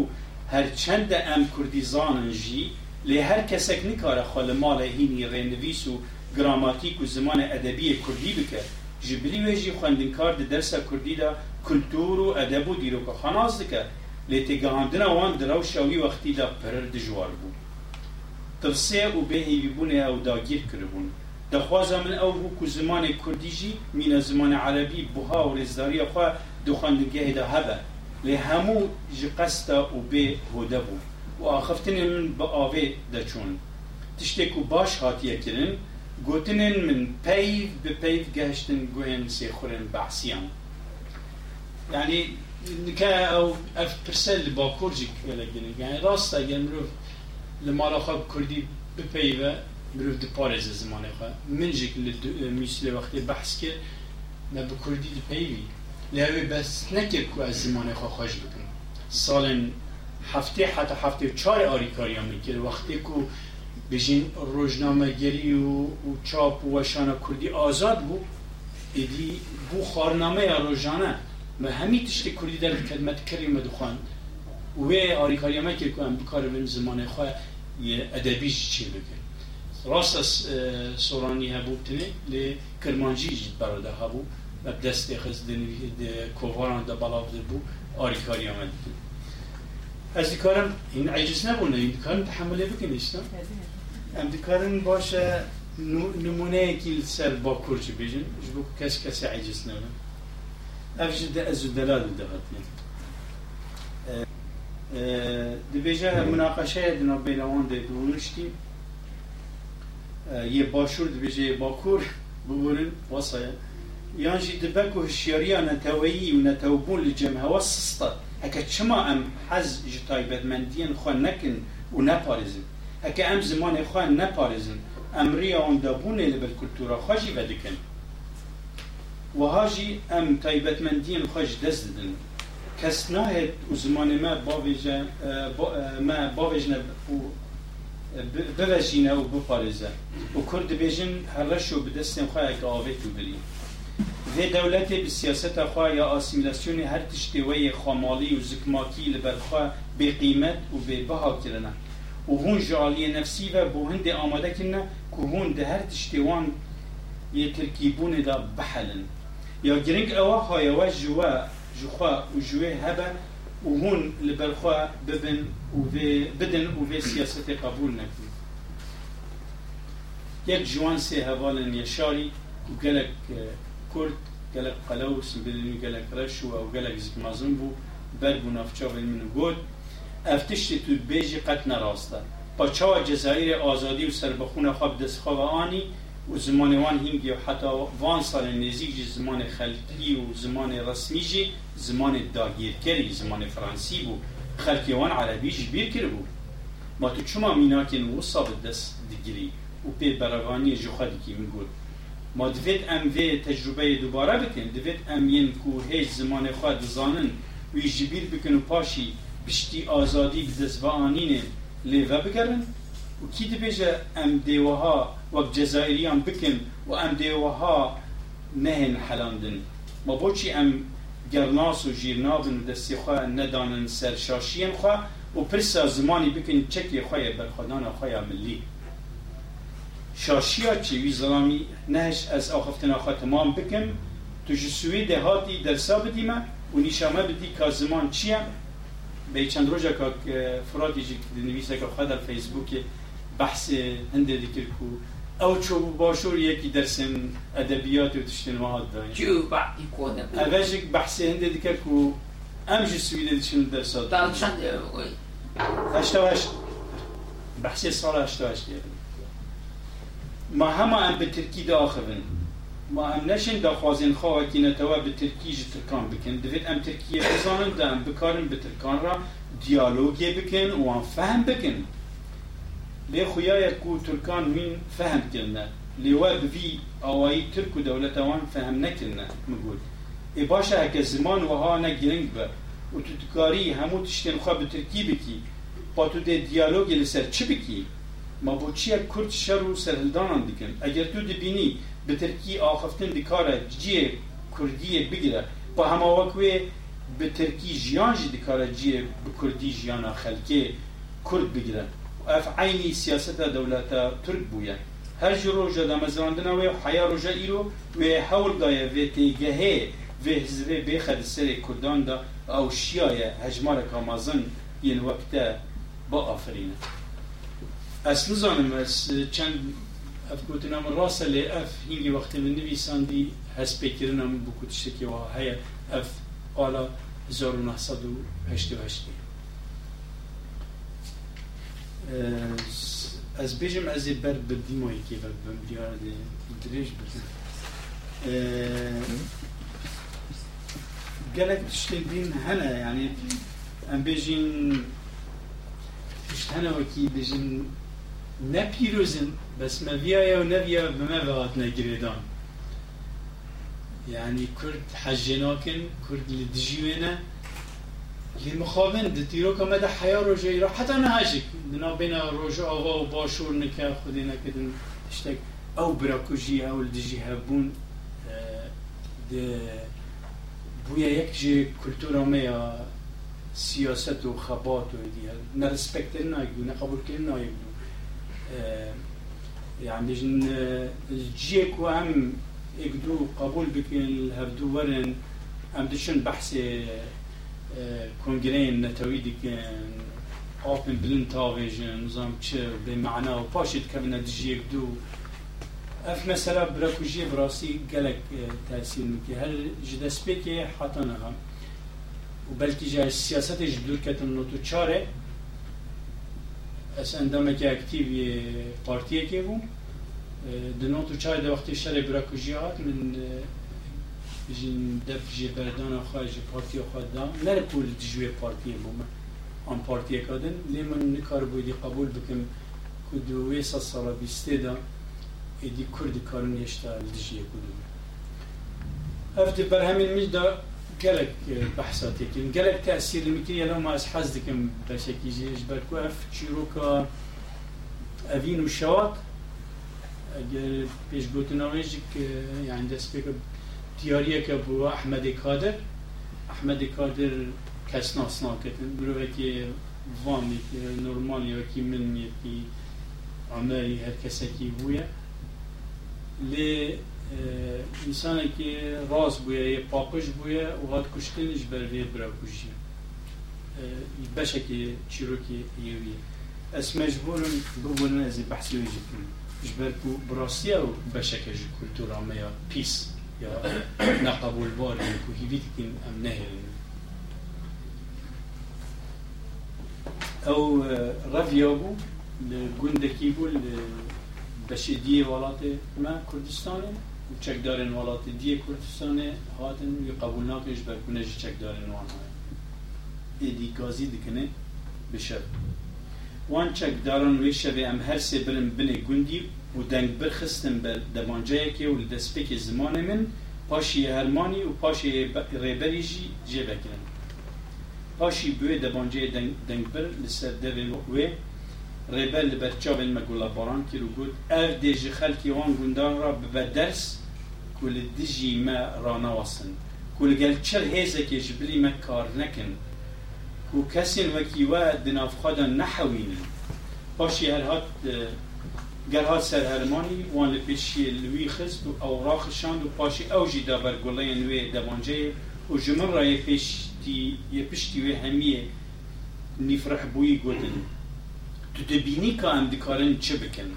هەرچەندە ئەم کوردیزانن ژی لێ هەر کەسێک نکارە خۆ لە ماڵە هینی ڕێنویس و گراماتیک و زمانە ئەدەبیە کوردی بکە ji birî wê jî xwendinkarî di dersa Kurdî de kultur û edeb û dîrokxanas dike. Lê têgihandina wan di rewşa wî wextî de pirir dijwar bû. Tirsê û bêhêvîbûnê ew dagîr kiribûn. دخوازا من او بو که زمان کردی جی من زمان عربی بوها و رزداری خواه دخواندگه ده هبه لی همو جی قستا و به هوده بو و آخفتن من با آوه ده چون تشتکو باش هاتیه کرن گوتنن من پیو به پیو گهشتن گوهن سی خورن بحثیان يعني که او اف پرسل با کرجی کلگنه یعنی راست اگر مروف لمالا خواب کردی بپیوه مرو دی پارێز زمانێ خۆ منجێک لە میسلێ وەختی بەحس کرد نە بە کوردی دی پێوی لەوێ بەس نەکرد کو ئەس زمانێ خۆ خۆش بکەن ساڵێن هەفتێ حتا هەفتێ چای ئاریکاریان می‌کرد وەختی کو بژین ڕۆژنامەگەری و و چاپ و بوو ئیدی بوو خارنامەیە ڕۆژانە مە هەمی تشتی کوردی دەر کەدمەت کردی مەدخوان وێ ئاریکاریەمە کرد کو ئەم بکارە بن زمانێ خۆ ئەدەبیش چی بکرد راست سورانی هبو تنه لی کرمانجی جید براده هبو و دست خز کوواران دا بلاو بو آریکاری آمد. از دیکارم این عجز نبونه این دیکارم تحمله بکن ایستا ام دیکارم باشه نمونه که سر با کرچ بیجن جبو کس کس عجز نبونه ازو دلال ده هاتنه دبیجه مناقشه دنا بینوان ده دونشتی یه باشور دبیجه باکور ببورن واسه یان جی دبک و هشیاری نتوایی و نتوبون لجمه هوا سستا هکا چما ام حز جتایبت مندین خواه نکن و نپارزن هکا ام زمان خواه نپارزن امریا اون دابونه لبر کلتورا خواهی بدکن و هاجی ام تایبت مندین خواهش دست دن و زمان ما باویجه ما باویجنه ببجینه و بپارزه. و کرد بیجن هرش و بدستن خواه اگه آوه تو بری. و دولت به سیاست خواه یا آسیمیلاسیون هر تشتوی خامالی و زکماکی لبرخواه به قیمت و به بها کرنه و هون جالی نفسی و بو هند آماده کنه که هون ده هر تشتیوان یه ترکیبون دا بحلن. یا گرنگ اوه های و جوا جخوا و جوه هبه و هون لبرخوا ببن و بدن و في سیاست قبول نکن یک جوان سه هوالن یشاری و گلک کرد گلک قلوس بدنی گلک رشو و گلک زکمازن بو بر بو نافچا منو گود افتشتی تو بیجی قط نراسته با چا جزایر آزادی و سربخون خواب دست خواب آنی و زمان وان هنگی و حتی وان سال نزیک زمان خلقی و زمان رسمی جی زمان داگیرکری زمان فرانسی بو. خلقی وان عربی جی بیر کرد بو. ما تو چما میناکن و صابت دست دیگری و پی براغانی جو خدی کی میگود ما دوید ام وی تجربه دوباره بکن دوید ام ین کو هیچ زمان خود زانن و جبیر بکن و پاشی بشتی آزادی بدست و آنینه لیوه بگرن. و کی دبیجه ام دیوها وەک جەزایریان بکن و ئەم دێوەها نەهێن حەلاندن ما بۆچی ئەم گەرناس و ژیرنابن و دەستی خۆ نەدانن سەر شاشیان خوا و پرسا زمانی بکن چەکی خۆیە بەرخۆدانە خۆیان ملی. شاشیا چی؟ وی زلامی نهش از آخفتنا خوا تمام بکن. تو جسوی دهاتی درسا بدیمه و نیشامه بدی که زمان چیه به چند روزا که فراتی جی نویسه که خود در فیسبوک بحث هنده دیکر کو او چو باشور یکی درسن ادبیات و تشتن مهاد داری جو بعدی کنه اوشک بحث هنده دیکر کو امج سویده دشن درسات تا چند هشتا هشت بحث سال هشتا هشت ما همه ام به ترکی دا ما ام نشن دا خوازن خواه که نتوا به ترکی جی ترکان بکن دوید ام ترکیه بزانن دا ام بکارن به ترکان را دیالوگی بکن و ام فهم بکن لێ خویایە و تورکان وین فهم کردە لێوە بڤی ئاوایی ترک و دەولەتەوان فهم نەکردە مگوت ێ باشە هەکە زمان وها نەگرنگ بە. و تو دکاری هەموو تشتێن خوا بە ترکی بکی. با تو دێ دیالۆگی لەسەر چ بکی؟ ما بۆ چیە کورد شەر و سەرهلدانان دیکن ئەگەر تو دبینی بە ترکی ئاخفتن دکارە جیێ کوردیە بگرە با هەماوەکوێ بە ترکی ژیانژی دکارە جیێ بە کوردی ژیانە خەلکێ کورد بگرن اف عینی سیاست دولت ترک بویه. هر جو روژه دمزراندن و حیا روژه ایرو و حول دایه و تیگهه و حزبه بخد سر کردان دا او شیای هجمار کامازن این وقت با آفرینه. از نزانم از چند اف گوتنام راس لی اف هنگی وقت من نویساندی هست بکرنم بکوتشتی که و هیا اف قالا 1988 از بیجم از بر بدیمایی که بر بمریار دریج بزن قالك تشتين هنا يعني ام بيجين تشت هنا وكي بيجين نبيروزن بس ما فيها ونبيا بما بغات نجريدان يعني كرد حجناكن كرد لدجيونا لمخابن دتیرو که مده حیا روژه ایرا حتی نه هجک دنا بین روژه آوا و باشور نکه خودی نکدن. اشتک أو براکوژی أو لدجی هبون ده بویا یک جه کلتورا میا سیاست و خبات و دیگه نه رسپکت نایگدو نه قبول کردن نایگدو يعني جن جيك وهم يقدروا قبول بكن الهبدو ورن. هم دشن بحث کنگرین نتوی دیکن آپن بلند تاویجن نظام چه به معنا و پاشید که نتیجه دو. اف مثلا براکوژی براسی گلک تاثیر میکنه. هر جدست که حتی نهم و بلکه جای سیاست دور کتن نوتو چاره. اس اندامه که اکتیوی پارتیه که بوم دنوتو چاره ده وقتی شر براکوژی هات من بجین دف جی بردان خواه جی پارتی خواه دا نره پول جوی پارتی بوم آن پارتی کادن لیمن نکار بودی قبول بکم. که دوی سا سالا بیسته دا. ایدی کردی کارون یشتا لجیه کدوم. افت بر همین میج دا گلک بحثاتی کن گلک تأثیر میکنی الان ما از حز دکم بشکی جیش اف چیروکا اوین و اگر پیش گوتناویجی که یعنی دست بکر دیاریه که بو احمد کادر احمد کادر کس ناس ناکتن بروه که وانی که نورمالی وکی من یکی عمری هر کسکی بویه. لی انسانی که راز بویه یه پاپش بویه و هات کشتنش بر وی برا کشی بشه که چیروکی یویه. اس مجبورم ببونن از بحثی ویجی کنم جبر کو براسیه و بشه که جو کلتورا میا پیس. ja, naqabu al-borgen på vilken أو آه، رافيابو لجندك يقول بشي دي ولاتي ما كردستان وشك دارن ولاتي دي كردستان هاتن يقبولناك يجبر كنج شك دارن وأنا إدي غازي دكنه بشب وان شك دارن ويشبه أم هرسي برن بني جندي و دنگ برخستن بر دمانجه که و لدسپک زمان من پاشی هرمانی و پاشی ریبری جی جه بکنن پاشی بوی دبانجه دنگ, بر لسر دوی وی ریبل برچاوین مگولا باران کی رو گود أو دیج خلکی وان گندان را به درس کل دیجی ما رانا واسن کل گل چر هیزه که جبلی ما کار نکن. کو کسین وکی و دناف خدا نحوین پاشی هر هات قال هاد سر هرماني وان لبيشي لوي خست أو راخ شاند و پاشي أو جي دابر گولين وي دبانجي و جمن را يپشتي يپشتي وي هميه نفرح بوي گودن تو دبيني كان دكارن چه بكن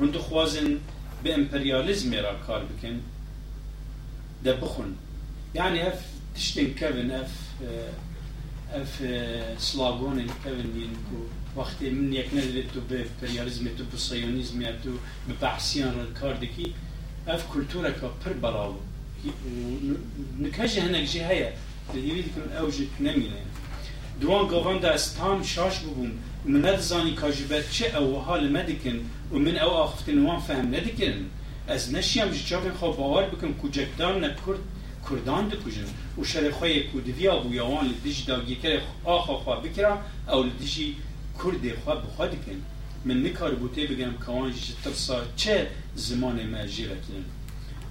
هند خوازن به امپرياليزم را کار بكن دبخن يعني اف تشتن كفن اف اف سلاغون كفن ينكو وقت من يك نزلت تو بامبرياليزم تو بصيونيزم تو ببحثيان الكاردكي اف كولتورا كا بر براو نكاجه هناك جي هيا اللي يريد يكون اوجد نمينه دوان قوان دا استام شاش ببوم. ومن نزاني كاجبات چه او حال مدكن ومن او اخفتن وان فهم ندكن از نشیم جاکن خو باور بکن کجکدان نکرد کردان دکوژن. و شر خوی کودویا بو یوان لدیج داگی کر آخا خوا بکرا او لدیجی کرد خوا بخوا دکن من نکار بوته بگم کوان ترسا چه زمان ما جیره کنن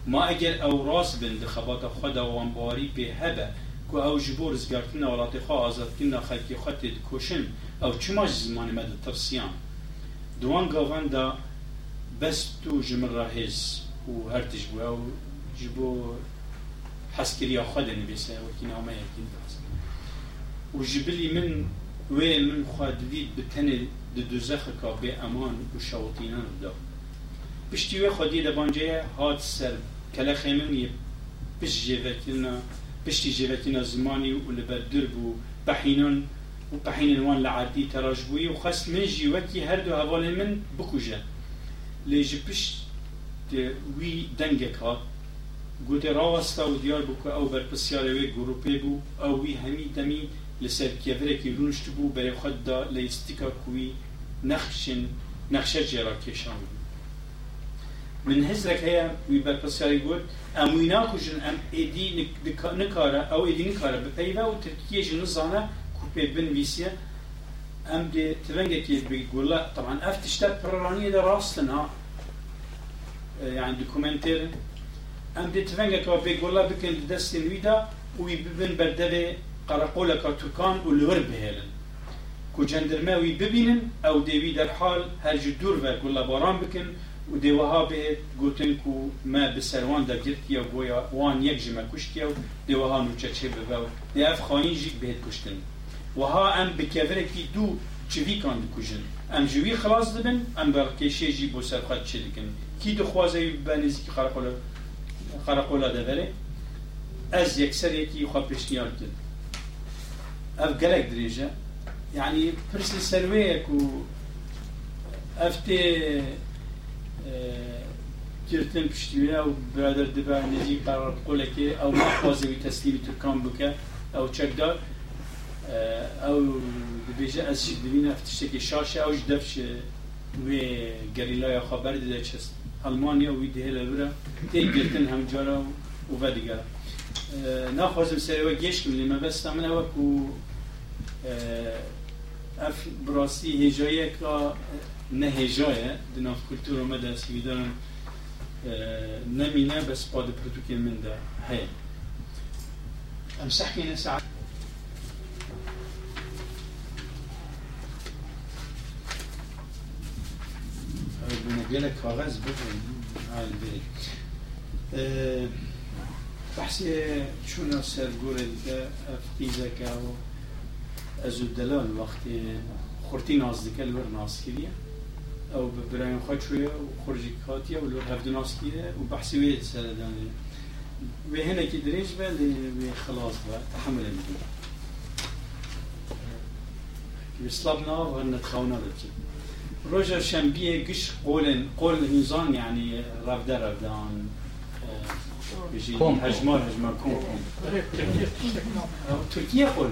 ما اگر او راس بند خبات خود وان باری به هبه کو او جبور زگارتن ولات خوا آزاد کن خلقی خود کوشن او چماش زمان ما ترسیان دوان گاوان دا بس تو جمر راهز و هر تجبو او جبو حسكريا خد نبيسا وكينا ما يكين بس وجبلي من وی من خواهد دید بتنه دو دوزخ که به أمان و شوطینان دا پشتی وی خودی لبانجه هاد سر کلا خیمن پشت جیوکینا پشتی جیوکینا زمانی و لبر دربو بحینان و بحین وان لعادی تراجبوی و خاص من جیوکی هر دو حوال من بکوجه لیج پشت وی دنگ کات گوته راوستا و دیار بو أو بر پسیاره وی گروپه بو أو وی همی دمی لسر كيفره كي رونش تبو بري خدا ليستيكا كوي نخشن نخشة جرا كشان من هزرك هيا ويبال بسياري قول أموينا كوجن أم إدي نكارا أو إدي نكارا بقيفة وتركيا جن الزانا كوبي بن فيسيا أم دي تبنجة كي بيقول لا طبعا أفتشتا برانية دا راستنا يعني دوكومنتير أم دي تبنجة كي بيقول لا بكن دستين ويدا ويبن بردبي قرقولا كا تركان والور بهيلن كو جندرما وي ببينن او ديوي در حال هر جدور و قولا باران بكن و دیوها به گوتن کو ما بسروان دا گرتیا گویا وان یک جمع کشتیا و دیوها نوچه چه بباو دی اف خواهین جیک بهت کشتن. و ها ام بکفره کی دو چوی کان کشن. ام جوی خلاص دبن ام برکشه جی بو سرخات چه دکن. کی خرقولا دبره؟ از یکسر یکی خواه پیشنیار کرد اف گلک دریجه يعني برس سرويك و افتي كرتن بشتويا و برادر دبا نزي قرار قولك او ما خوازي تسليمي تركان بك او او دبيجا از دبينا افتشتكي شاشة او جدفش وی گریلا خبر دیده چست المانیا وی ده لورا تی گرتن هم جارا و و دیگر نخوازم سری و گیش کم لیمه بس من او کو اف براستی هجایه که نه هجایه دناف کلتور ما از هیدان نمینه بس پاد پروتوکی من ده هی. امسح کنه ساعت. بنقلك کاغذ بفهم بحثی چون سرگوره دیگه افتیزه که از دلال وقتی خورتی ناز دکه لور ناز کریه أو برایم خواهد شویه و خورجی کاتیه و لور هفته ناز کریه و بحثی وید سر دانه به هنه که دریج به لی خلاص به تحمل میکنه که بسلاب ناو و نتخونه بچه روجا شنبيه گش قول قول نظام یعنی رفده رفده آه، عن بيجي هجمار هجمار كوم ترکیه قول.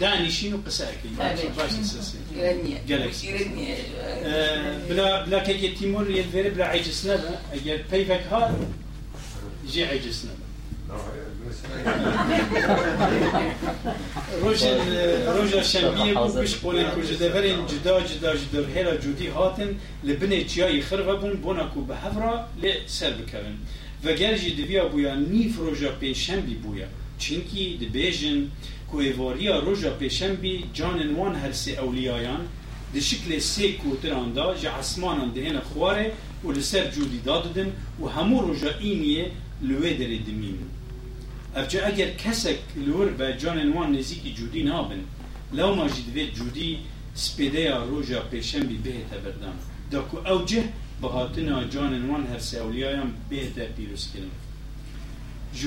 دانیشین و قسەکەی بلا بلا کەگە تیمۆر یێتێرە بلا عیجس نەبە ئەگەر پەیبەک هات جێ عیجس نەبە روژا روژا شەمبیە بوو گشت قۆلێن کوژدەبەرێن جدا جدا جدا هێرا جودی هاتن لە بنێ چیایی خربە بوون بۆناکو بە هەڤرا لێ سەر بکەون وەگەر جی دەبیا بووە نیف ڕۆژە پێنجشەمبی بووە چینکی دەبێژن کویواریا روز پیشم بی جان وان هر سی اولیایان دشکل سی کوتران دا ج عثمان دهن خواره و لسر جودی داددن و همو روز اینیه لودر دمین. ابج اگر کسک لور به جان وان نزیک جودی نابن لوما جد به جودی سپدیا روز پیشم بی بهت بردم. دکو اوجه بهاتنا جان وان هر سی اولیایان بهت پیروز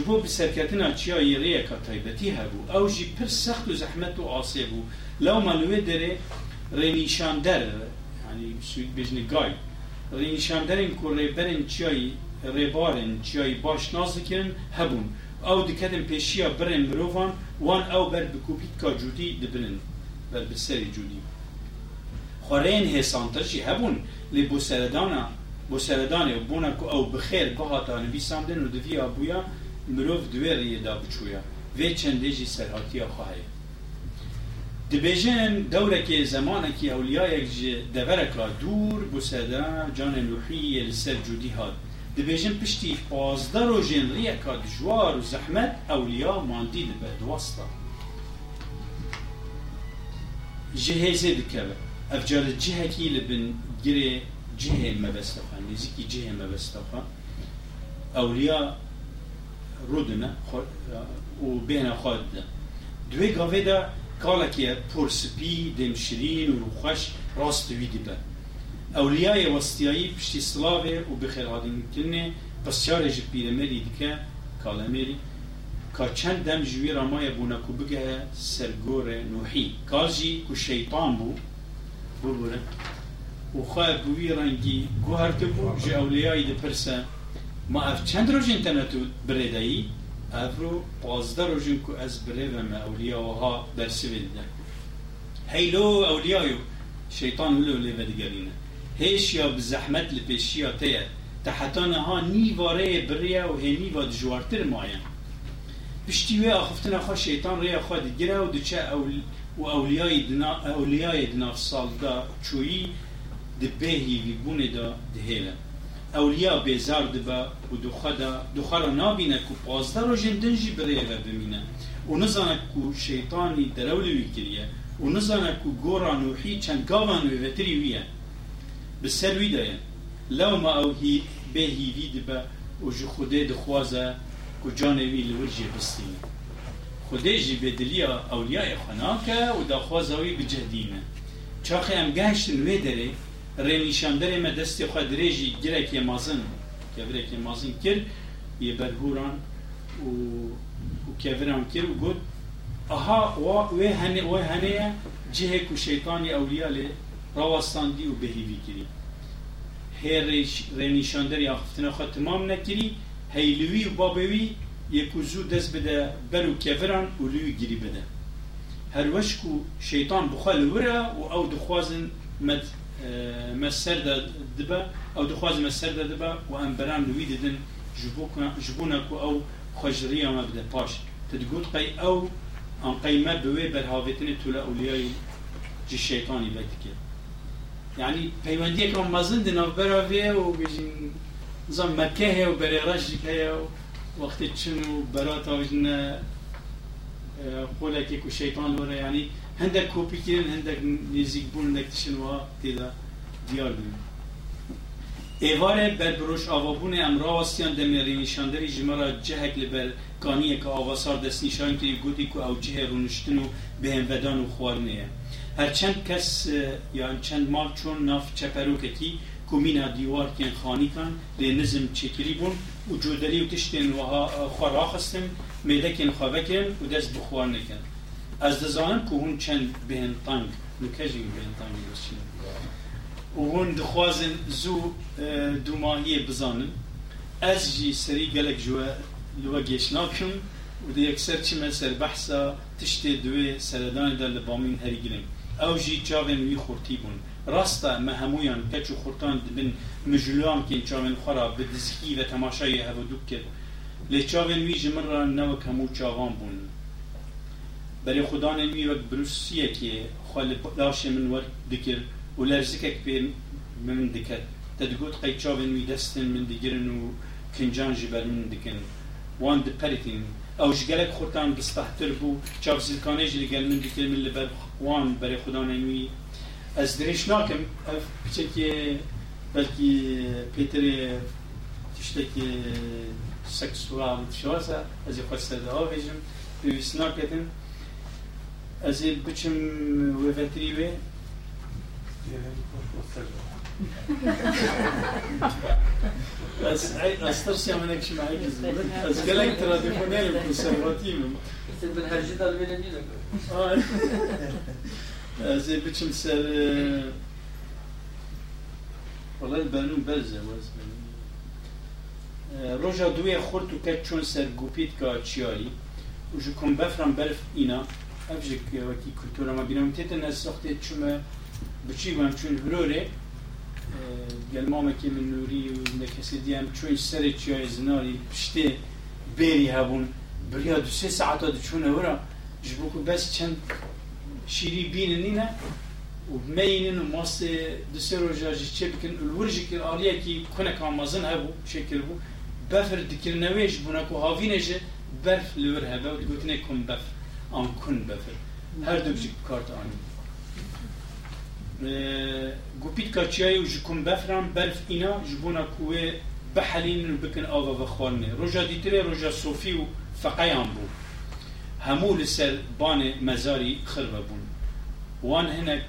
Bo bi serketina çiya yêreyeka taybetî hebû, ew jî pir sext û zehmet û asê bû. Lewma li wê derê رینیشاندر یعنی سوید بجنی گای رینیشاندرین کو ریبرین چیای ریبارن چیای باش ناز دکرن هبون او دکتن پیشیا برن مروفان وان او بر بکوپیت کا جودی دبرن بر بسری جودی خورین هسانتر جی هبون لی بو سردانا بو سردانه و بونا کو او بخیر بهاتا نبی سامدن و دوی مروف دوی ریه دا بچویا وی چنده جی سرحاتی خواهی دبیجن دوره که زمانه که اولیای دورک را دور بسده جان نوحی لسر جودی هاد دبیجن پشتی پازده رو جن که و زحمت اولیا ماندی دبه دوستا جهازه دکبه افجار جهه کی لبن گره جهه مبستفا نزیکی جهه مبستفا اولیا rodene u bena xwe didin دوێ گەڵێدا کاڵێکە پرسپی دێمشرین و خوۆش ڕاست وی دیبە ئەولیایە وەستیایی پشتی سلاوێ و بخێڕادنتنێ پرسیارێژی پیرەمەری دیکە کاڵەمێری کا چەند دەم ژوی ڕمایە بوونەکو بگەهە سەرگۆرە نوحی کاژی و شەیتان بوو ببورە وخوا بوی ڕەنگی گوهرکە بوو ژە ئەولیایی دەپرسە ما اف چند روز انترنتو بردهی افرو پازده روزن که از بلیوم اولیا و ها درسی بده هیلو اولیایو. شیطان ولو لیو دیگرینه هیش یا بزحمت لپیشیا تیه. تحتان ها نیواره بریا و هی نیوا دجوارتر ماین پشتی وی آخفتن شیطان ریا خواه دیگره و اول و اولیای دنا اولیای دنا سال دا چویی دبهی وی بونه دا دهیله. اولیا بیزار دبا و دخدا دخرا نابینه کو پازده رو جندن جی بریه و بمینه. و نزانه کو شیطانی درولی وی کریه. و نزانه کو گورا نوحی چند گاوان وی وتری ویه. بسر وی داین لو ما او هی به هی وی دبا و جو خوده دخوازه کو جانه وی لورجی بستینه خوده جی بدلیا اولیای خناکه و دخوازه وی بجهدینه. چاخه ام گهشتن وی داره رێنیشاندەرێ مە دەستی خوا درێژی گرێکی مازن کەورێکی مازن کرد یە بەرهوران و کێوران کرد و گوت ئەها وێ هەنێ وێ هەنەیە جهێک و شەیتانی ئەولیا لێ ڕاوەستاندی و بەهیوی کردی هێ رێنیشاندەری ئاخفتنە خۆ تمام نەکردی هەیلوی و بابەوی یەک و زوو دەست بدە بەر و کێوران و لوی گیری بدە هەروەشک و شەیتان بخوا لورە و ئەو دخوازن مسەر دبە ئەو دخواز مەسەر دەبە و ئەم بەرام لوی ددن جبونا کو او خوجريا ما بده باش تدقوت قي او ان قيمة بوي برهافتني تولا اولياء جي الشيطاني بيتك يعني بيوندية كم مازن دي نوبرا فيه وبيجين نظام مكة هي وبري رجك وقت تشنو برات وجنا قولك يكو الشيطان ورا يعني هندك كيرن هندك نيزيك بون هندك تشنوا تيدا ديار بيون ایواره بر بروش آوابون امرا واستیان دمیری نشاندری جمرا جهک لبر کانیه که آواسار دست نشان که گوتی که او جه رونشتن و بهم ودان و خوارنه هرچند کس یا چند مال چون ناف چپروکتی کومینا دیوار کن خانی کن به نظم چکری بون و جودری و تشتین و خوار خستم میده کن خوابه کن و دست بخوار نکن از دزانم که هون چند بهن تانگ نکجی بهن تانگ بسید و هون دخوازن زو دو ماهی بزانن. از جی سری گلک جوا لوا گیش ناکم و دی اکثر چی من سر بحثا تشتی دوی سردان در لبامین هری گلن او جی چاوین وی خورتی بون. راستا ما همویان کچو خورتان بن مجلوان کن چاوین خورا به دزکی و تماشای دوب کرد لی چاوین وی جمر نوک همو چاوان بون. برای خدا نمی وقت بروسیه که خال لاش من ورد دکر و لرزکک به من دکر تدگوت قی چاوین وی دستن من دگرن و کنجان جبر من دکن. وان دپریتین او جگلک خورتان بستحتر بو چاو زیکانه جلی گل من دکر من لبر وان برای خدا نمی از درش ناکم اف بچه بلکی پیتر تشتکی سکسوال شواسا از از بچم وفتري وي ez ê biçim wê vetirî wê از ترسي من اجتماعي از قالك تراديفونيل كونسيرفاتيف بالهرجه دال فيلانيلا از بتشم سر والله البانون برزه واسمه روجا دوی خورد و کت چون سر گوپید که چیاری و جو کم بفرم برف اینا evjik ki kültüra ma binamtete ne sahte çüme biçi ben çün hürore ee, gelmame ki min nuri ne kesediyem çün sere çiye zinari pişte beri habun biriya du se saata du çün evra jibu ku bes çen şiri binin ne u meynin u masse du se roja ji çepkin ulvurji ki aliye ki kone kamazın habu şekil bu. Befer dikir neveş buna ku havineje berf lür hebe u gutine kum و گوتنه کن بفر آن کن بفر هر دو بجی کارت آنی گوپیت کاچیای و جکن بفرم برف اینا جبونا کوه بحلین و بکن آوا و خوانه روژا دیتره روژا صوفی و فقیان بو همو لسر بان مزاری خربه بون وان هناك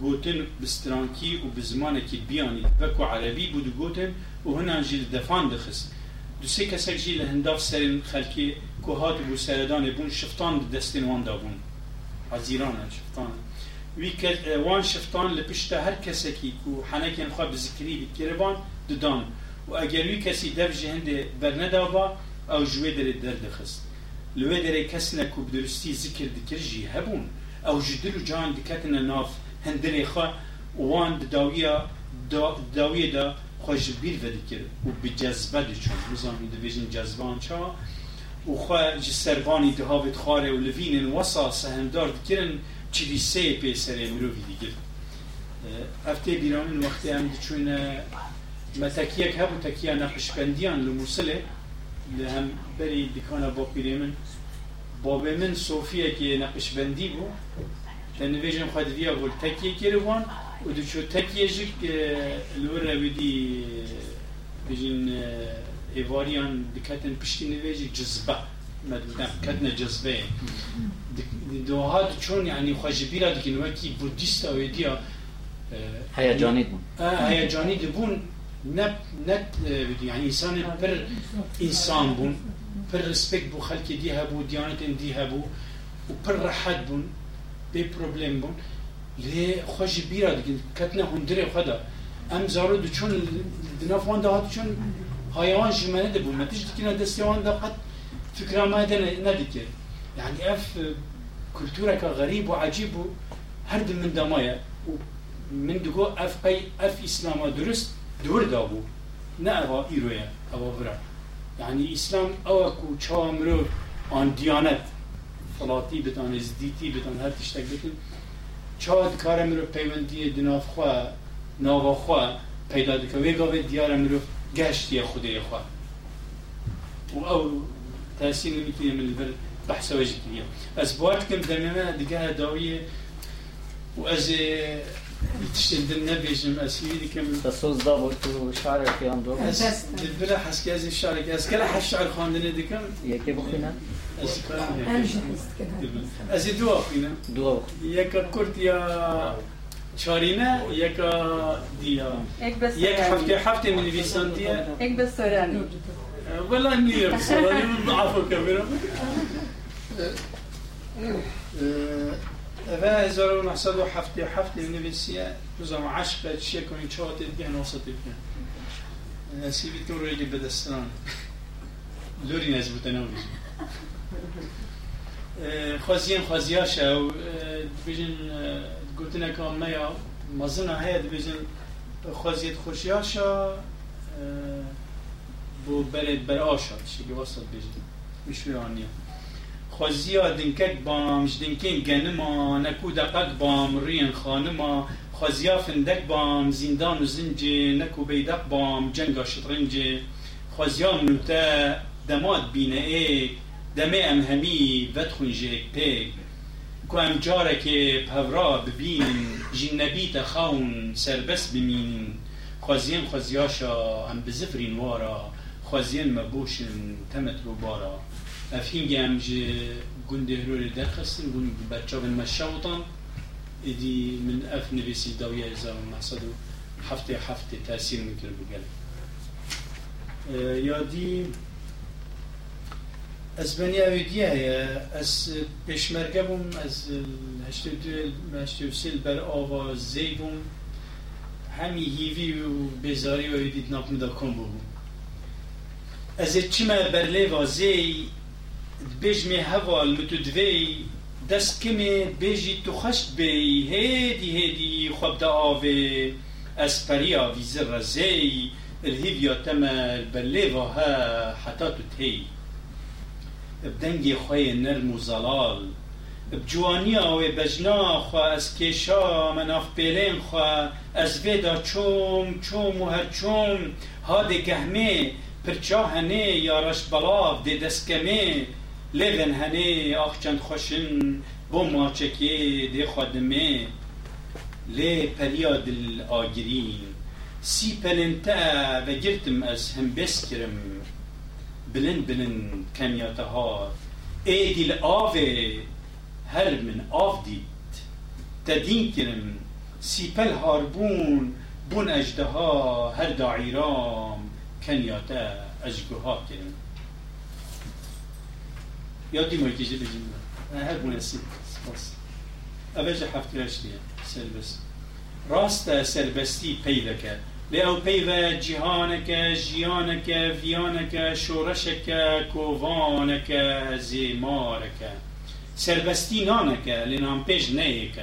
گوتن بسترانکی و بزمانه کی بیانی وکو عربی بود گوتن و هنا جیل دفان دخست دو سه کسک جیل هنداف سرین خلکی کوهات بو سردان بون شفتان دستین وان دا بون از شفتان. وی وان شفتان لپشتا هر کسکی کو حنکین خواه بذکری بید کربان ددان. و اگر وی کسی دف جهنده برندا با او جوه در درد خست لوه در کس نکو بدرستی ذکر دکر جی هبون. او جدلو جان دکتنا ناف هندري خا وان داوية دا داوية دا خوش بير ودكر و بجذبه دي چون ديفيجن جذبان چا و خا جسرباني دهاوت خاره و لوين وسا سهمدار دكرن چي دي سي پي سر مروفي ديگر هفته بیرامین وقتی هم چون متکیک هبو تکیه نقشبندیان لموسله لهم بری دکانا با پیرمن بابه من صوفیه که نقشبندی بو. تنویجن خود ویا بول تکیه کروان و دو چو تکیه جک لور بدی بجین ایواریان دکتن پشتی نویجی جذبه مدودم کدن جذبه دوهات چون یعنی خواجبیرا دکن وکی بودیست او دیا هیجانی بون هیجانی بون نه نه يعني انسان بر انسان بون بر ريسبكت بو خلق دي هبو ديانت دي هبو وبر راحت بون بي بروبليم بون لي خوش بيرا دي كتنا هندري خدا ام زارو دناف وان ده چون حيوان جمانه ده بون ما تيجي كنا دستيوان ده قد فكرة ما ده نديك يعني اف كولتورا غريب وعجيب هرد من دمايا من دقو اف قي اف اسلام درست دور دابو نه اوا ایرویا اوا برا یعنی اسلام اوا کو چا مرو آن دیانت فلاتی بتان ازدیتی بتان هر تشتک بتن چا کار مرو پیوندی دناف خواه ناوا خواه پیدا دکه وی گاوه دیار مرو گەشتیە خودەیە خوا و أو تاسين نمیتونێ من البر بحث بەحسەوەژی اليوم ئەس بواتکەم دمنا دقاها دوية و ئەز تشتدن نبيجم اسيدي كم تصوص ضابط وشعرك يا أساس دبرا حسكي أزي شعرك. اسكلا حش شعر خواندني دكم يا كيف خينا اسكلا أزي دوا خينا دوا. يا كرت يا چارینه یک دیا یک هفته هفته من ویسانتیه یک بسورانی ولا نیه بسورانی من ضعف کبیرم اوه هزار و نحصد و هفته هفته من ویسیه بزم عشق چیه کنی چه هاتی بگن وسط بگن سیبی تو روی که لوری نزبوت نویز خوزیان خوزیاشه و بجن گوتنه که میا مزنه هید بجن خوازیت خوشیاشا بو برد بر آشاد شگه واسط بجن مشوی آنیا خوازیا دنکک بام جدنکین گنما نکو دقق بام رین خانما. خوازیا فندک بام زندان و زنجه نکو بیدق بام جنگا شطرنجه خوازیا منوتا دماد بینه ایک دمه ام همی ودخون جهک پیک کو ام جاره که پورا ببینن جنبیت خون سربس بمینن خوازین خوازیاشا ام بزفرین وارا خوازین مبوشن تمت رو بارا افهیم گم جه گنده هروری درخستن گون بچه بن مشاوطان. ایدی من اف نویسی داویه ازا محصد و هفته هفته تاثیر میکر بگل. یادی از بنی اویدیه از پیشمرگه بوم از هشتو دو هشتو سیل بر آوا زی بوم. همی هیوی و بیزاری و ایدید ناپم دا کن بوم. از چما برلی وازی بجمي هوال متدوي دست كمي بيجي تخشت بي هيدي هيدي خبت آوي اسبريا في زر زي الهيفيا تما البليفا ها حتى تتهي بدنجي خوي نرم وزلال بجوانيا وبجنا خو از كيشا مناف بيلين خو از فيدا چوم چوم و هر چوم هادي گهمه پرچا یارش دی دسکمه لیون هنه آخ چند خوشن بو ماچکی دی خادمه لی پریا دل آگرین سی پلنتا و گرتم از هم بلند بلند كميات ها ايدي الآفي هر من آف ديت تدين كرم سيبل هاربون بون. اجدها هر داعيرام كنياتا اجگوها كرم يادي ما يكيجي بجنة هر بون اسيب سباس أبجا حفترش ديا سربست. راستا سربستی پیدا لأو پیدا جهانك جیانك ویانك شورشك کووانك زیمارك سربستی نانك لنام پیش نیک.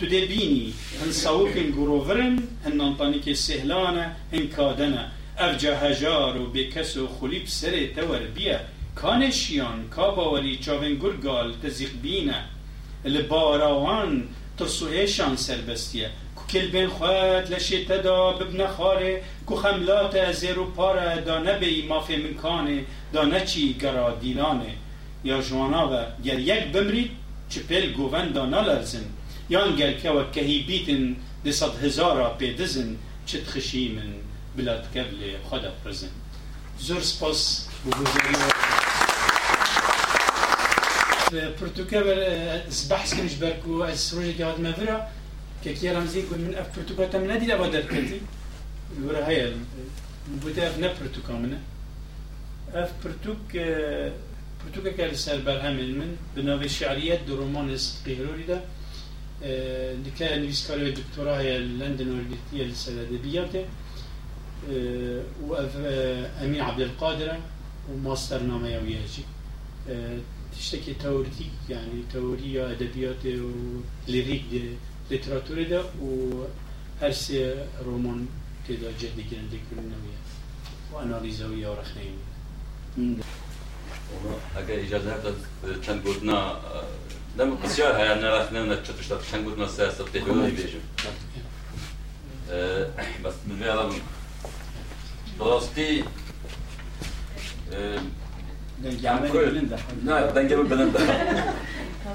تو ده بینی هن ساوکن نانطانی که سهلانه هن کادنه افجا هجار و بکس و خلیب سر تور بیا کانشیان کاباوری چاون گرگال تزیق بینه. لباراوان ترسوهشان سربستیه. کلبن خواد لشی تدا ببن خاره کو خملات زیرو پاره دا نبی مافی منکانه دا نچی گرا دیلانه یا جوانا و گر یک بمرید چه پل گوون دا نلرزن یان گر که و کهی بیتن ده صد هزارا پیدزن چه تخشیمن بلاد قبل خدا پرزن زور سپاس. بگذاریم پرتوکا بحث کنش برکو از روژه که مفرا كي رمزي يقول من أف برتو كتا من هذه لابد الكتي. يقول أف نبرتو كامنا أف برتوك برتوكا كالسال برهم من بنوفي شعريات دو رومان دا ده. اللي كان نيسكالو الدكتوراه هي لندن والبيتية للسنة الأدبية وأمين عبد القادر وماستر نامة وياجي تشتكي تورتي يعني تورية أدبيات وليريك ليتراتوري ده وهرسي رومان تدا جدي كان ديك النوية وأناليزا ويا ورخنين اگه اجازه هات چند گودنا دم بسیار های نه رخنه نه چتش تا چند گودنا سه است ته دوی بیجم بس من ویلم درستی آه، نعم دنجم البدن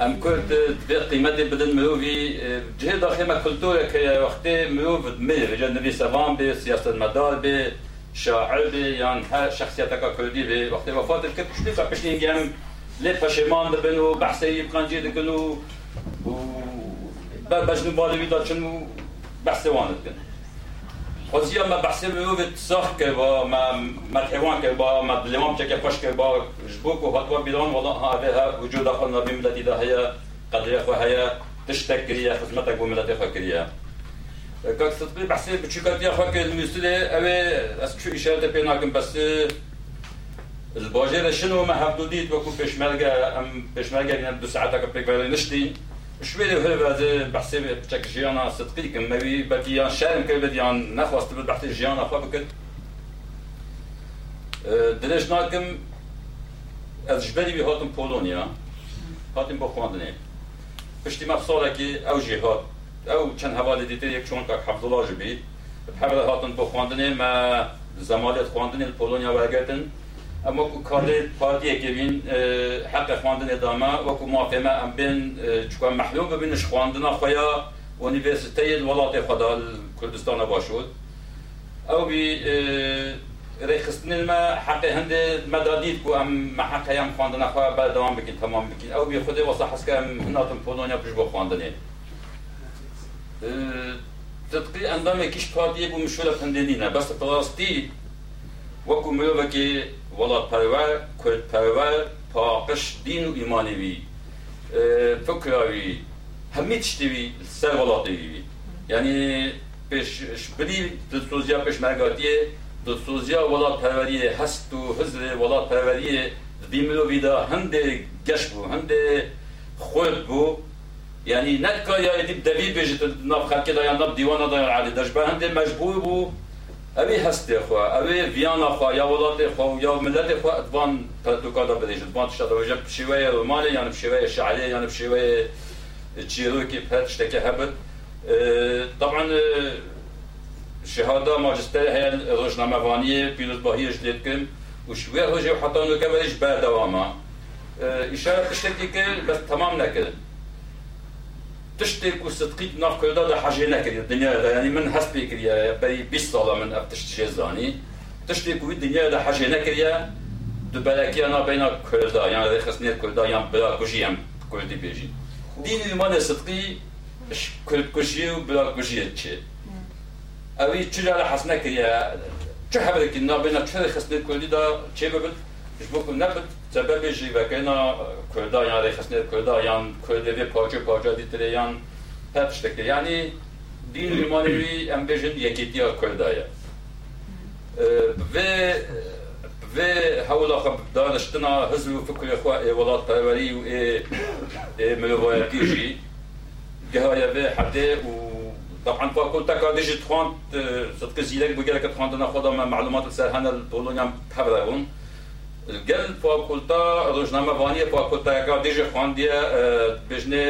ام كنت تبقي مدى بدن مروفي جهد خيمة كولتورا كي وقتي مروف دمير جا نبي سافان بي سياسة المدار بي شاعر بي يعني شخصيتك كردي بي وقتي وفاة الكت شو بيصح باش نجم لي فاشيمان دبن وبحثي يبقى نجي دكن و باش نبالي بيضا شنو بحثي واند دكن Odija ما Barcelovic sohke ba ma ma Taiwan ke ba ma Lewan ke pash ke ba jbuk wa hatwa bilan wala hadaha wujud akhul nabi milati da haya qad ya fa haya تشتكريا خدمتك وملاتي فكريا كاك تطبيق بحسين بتشيكات يا فاك المستلي اوي اسكشو اشارة بيناكم بس الباجير شنو ما حدوديت وكو بيشمالجا ام بيشمالجا بين دو ساعات بيك نشتي شوي هل هذا بحسي بتشك جيانا صدقي كم ما بي بدي يان شارم كي بدي يان نخواست تبد بحثي جيانا خوا بكت. درج ناكم از جبري بي هاتم بولونيا. هاتم بخواندني پشتی مفصاله که أو جهات أو چند حواله دیده یک چون که حفظالله جبید بحبل هاتن بو خواندنه ما زمالت خواندنه پولونیا ورگتن اما کو کاری پارتیه که بین حق خواندن ادامه و کو موافقه ام بین چکا محلوم ببینش خواندن خویا ونیورسیته الولات خدا کردستان باشود أو بی رخصتن ما حق هند مدادید کو ام حق هم خواندن خواه بعد دوام بکن تمام بکن أو بی خود واسه حس که ام هناتم پولونیا پیش بو خواندنه تدقي اندام كيش بادي بو مشولا فندينينا بس بلاستي وكو ملوكي ولا پرور كل پرور پاقش دين و ايماني فكراوي همي تشتوي سر ولاتي يعني پیش شبري دلسوزيا پیش مرگاتيه دلسوزيا ولا پروریه هست و حزر ولا پروریه دیملو ویدا هنده گش بو هنده خود بو يعني نكا يا اديب دبي بيجت ناب خلق دا يا ناب ديوانا دا علي داش بهند مجبور بو ئەوی هەستێخوا ئەوێ ڤیانەخوا یا وڵاتێخوا و یا ملەتێخوا ئەتبان پەتوکدا بدەیت بان شەدەژە پشیوەیە مالە یان پشێوەیە شعلێ یان پشێوەیە چیرۆکی پەت شتێکی هبت طبعا شهادة ماجستير هي الرجنامەوانیە پیلوتباهیش لێتکرد و شوێ ڕژێ حتانوکەوەش بەردەوامە اشاره شتێکی کرد بس تمام نەکرد تشتي وصدقيت نافك دا ده حاجينا كريا. الدنيا ده يعني من حسبي كريا. بري بيس صالة من أبتش تجزاني تشتي ويد الدنيا ده حاجينا كريا. دبلك يا أنا كل ده يعني ذي خسني ده يعني بلا كوجيم كل دي بيجي. دين المانا صدقي إش كل كوجي وبلا كوجي أشي أوي تشجع حسنا كريا. شو حبلك النا بين تشتي خسني كردي دا. تشي ببل إش بوكو نبت. sebebi jîvekena Kurda yan rêxistnê Kurda yan Kurdê parça parça dîtirê yan hep tiştekê yanî din û manevi em bêjin yekîtiya Kurda ye vê vê hewla xwe daniştina hizb û fikrê xwe ê welatperwerî û ê ê mirovayetî jî gehaye vê herdê û طبعا فكنت كاديجي تخوانت صدق زيلك بقى لك تخوانت أنا خدها معلومات السرحانه البولونيا بحبرهم گەل فاکولتا ڕۆژنامە وانە فاکولتایەکە دێژە خوانندە بژنێ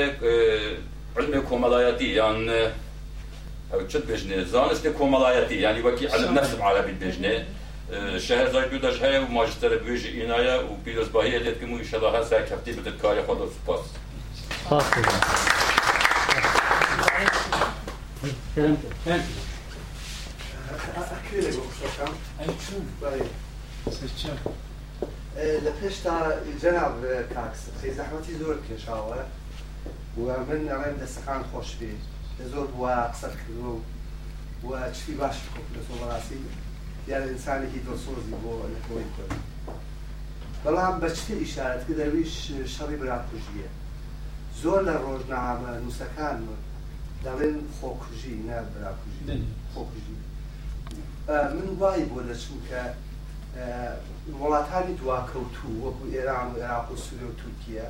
علمێ کۆمەڵایەتی یان چ بژنێ زانستی كومالاياتي يعني وكي علم نەسم عربی بژنێ شهرزای دو دەش هەیە و ماجستەرە بێژی ئینایە و پیرۆزباهەیە لێتکم و شەدا هەسا کەفتی بدت کاری خۆ سوپاس Thank you. لە پێشتا جەناب کاکس خێ زەحمەتی زۆر کێشاوە و من ئەڵێم دەستەکان خۆش بێ. زۆر بووە قسەر کردو و چی باش لە بەڕاستی. یان ئینسانێکی دۆسۆزی بۆ لەکەوەی کورد بەڵام بەچتی ئیشارەت کە دەرویش شەڕی براکوژیە. زۆر لە ڕۆژنامە نووسەکان دەڵێن خۆکوژی نە براکوژی. خۆکوژی. من وای بۆ دەچوو کە وڵاتانی دواکەوتوو وەکو ئێران و عێراق و سوورە و تورکیا.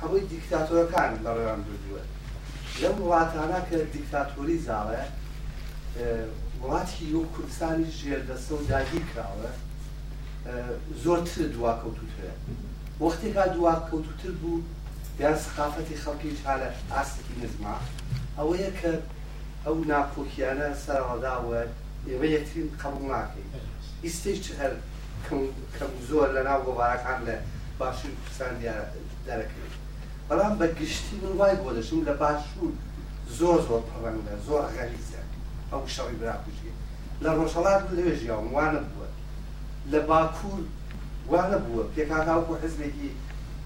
هەمووی دیکتاتۆرەکان بەڕێوان بردووە. لەم وڵاتانە کە دیکتاتۆری زاڵێ وڵاتی و کوردستانی ژێردەستە و داگیر کراوە زۆرتر دواکەوتوترە وەختێکا دواکەوتوتر بوو یان سخافەتی خەڵکی چالە ئاستێکی نزما ئەوەیە کە ئەو ناکۆکیانە سەرڕداوە ئێوە یەکترین قەبڵ ناکەین ئیسێک هەر کەم زۆر لە ناو گۆبارەکان لە باشوور کوردستان دەرەکەوێت بەڵام بە گشتی من وای بۆ دەشم لە باشوور زۆر زۆر پەڕەنگە زۆر ئەغەلیزە ئەو شەڕی براکوژی لە ڕۆژهڵات لەوێ ژیاوم وانە بووە لە باکوور وانە بووە پێکاتاوکو حزبێکی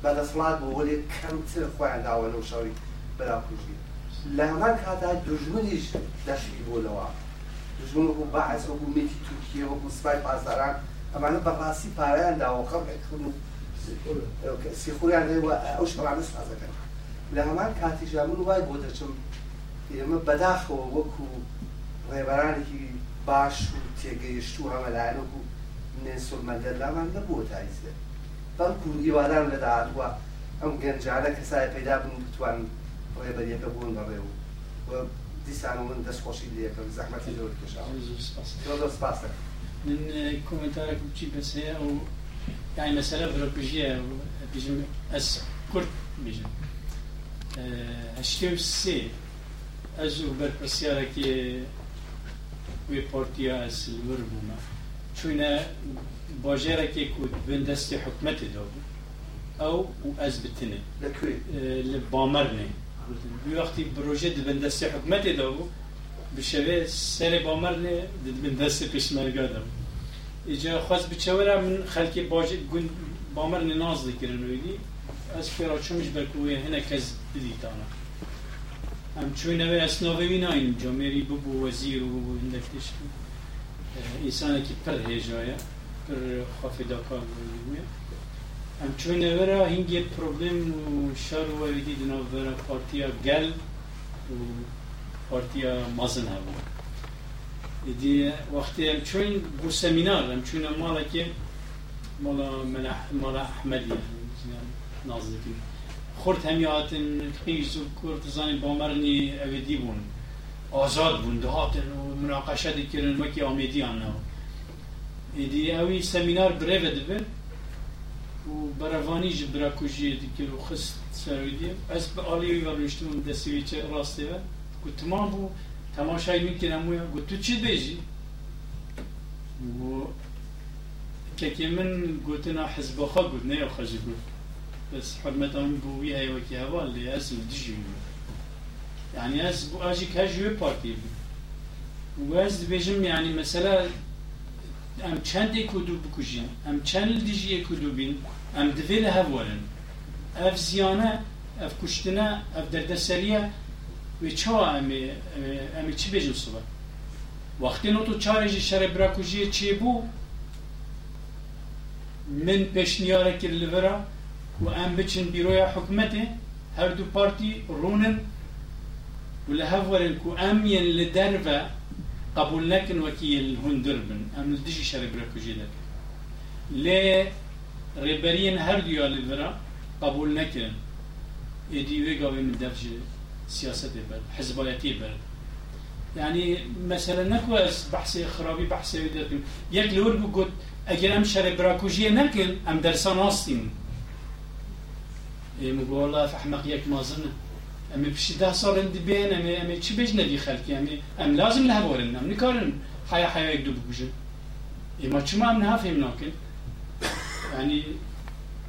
بەدەسڵات بۆ وەێ کەمتر خۆیان داوە لەو شەڕی براکوژی لە هەمان کاتا دژمنیش دەشتی بۆ لەوە دژمن وەکو بەعز وەکو مێتی تورکیە وەکو سپای پاسداران ئەمانە بەڕاستی پارەیان داوە خەڵکەکردن و سیخوریان ئەو شڕانە سازەکەن. لە هەمان کاتیژا من وای بۆ دەچم ئێمە بەداخەوە وەکو ڕێبەرانێکی باش و تێگەیشت و هەمەلایەنەکو نێسۆل مەندەلامان نەبووە تایزێت بەڵکو هیوادان لە داهاتوە ئەم گەنجانە کەسای پەیدا بن بتوان ڕێبەریەکە بوون بەڕێ و دیسان و من دەستخۆشی لەکەم زەحمەتی زۆر کێشاوە. سپاس من آه، كومنتارك بشي بس هي أو يعني مسألة بربجية أو بيجم أس كرد بجم هشتيو آه، سي ازو برپرسيارة كي وي بورتيا أس الوربوما شوينا باجرة كي كود بندستي حكمت دوبو أو از بتنه لكوي آه، لبامرنه وقتی بروژه دبندستی حكمتي دوبو بشوه سر بامرنه دبندستی پیشمرگا دو ایجا خواست بچورا من خلکی باجه گون بامرنه ناز دکرن ویدی از پیرا چومش برکوه هنه کز بدیتانا هم چوی نوی اسناوی ناین جامعی ببو وزیر و هندکتش انسان که پر هجایه پر خافی داکار بوده ام چون ورا هنگی پروبلم و شر و ویدی دنا ورا پارتیا گل پارتیا مازن هبو دی وقتی ام چون بو سمینار ام چون مالا که مالا مالا احمدی نازدیکی خورد همی هاتن قیز و کورتزانی بامرنی اویدی بون. آزاد بون دهاتن و مناقشه دیکرن وکی آمیدی آنه ایدی اوی سمینار بریو دبن و dikir û xist serwîdiye ez bi aliyê ve rûştim destî çe rastê ve قلت ما بو تماشای میکنم و گفت تو چی بیجی و که که من گوتنا حزب خا گفت نه خجی گفت بس حرمت هم بو وی ایو کی هوا لی اسم دیجی یعنی اس بو آجی کجو پارتی و از بیجم یعنی مثلا ام چند کدو بکوشین ام چند دیجی کدو بین؟ ام دویل هولن اف زیانه اف کشتنه اف دردسریه و چا امی امی چی بجن صبح وقتی نو تو چارجی شر براکوژی چی بو من پیشنیاره کر لورا و ام بچن بیروی حکومته هر دو پارتی رونن و لهفورن کو امین لدرفه قبول نکن وکی الهندر بن ام دجی شر براکوژی لکن لی ریبرین هر دیا لیورا قبول نکن ایدی وی قوی من سیاست بر حزبایتی بر يعني مثلا نكو بحث خرابي بحث يك لور بقول اگر أم شر براكوجية نكن أم درسان آستين. مقول والله فحمق يك مازنه ام بشي ده صار عندي بين ام ام چي بيج ندي خلقي ام أم لازم لها بورن أم نكارن. حيا حيا يكدو بوجه ما چما ام نها فهم ناكن يعني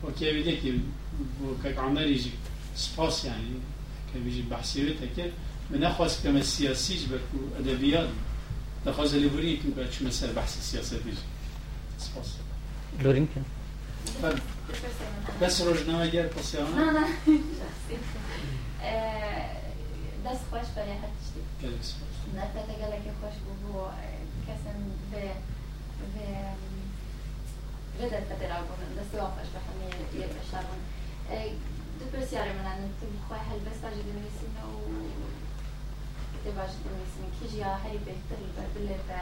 أوكي بيدك كك عمر يجي. سباس يعني. كبيجي بحثيته كده من أخوص كما السياسي بركو أدبيات تخوز اللي بريك نبقى مسألة بحث السياسة بيجي سباس لورين كان بس روجنا جار بسيانا نه نه. دست خوش برای هر نه تتگله که خوش بو کسن به به بدت بون دست بحمي يبشرون دبرس يعني depresyare în timp cu aia helbestajul de medicină o câteva și de medicină, chijia helbestări, bărbile pe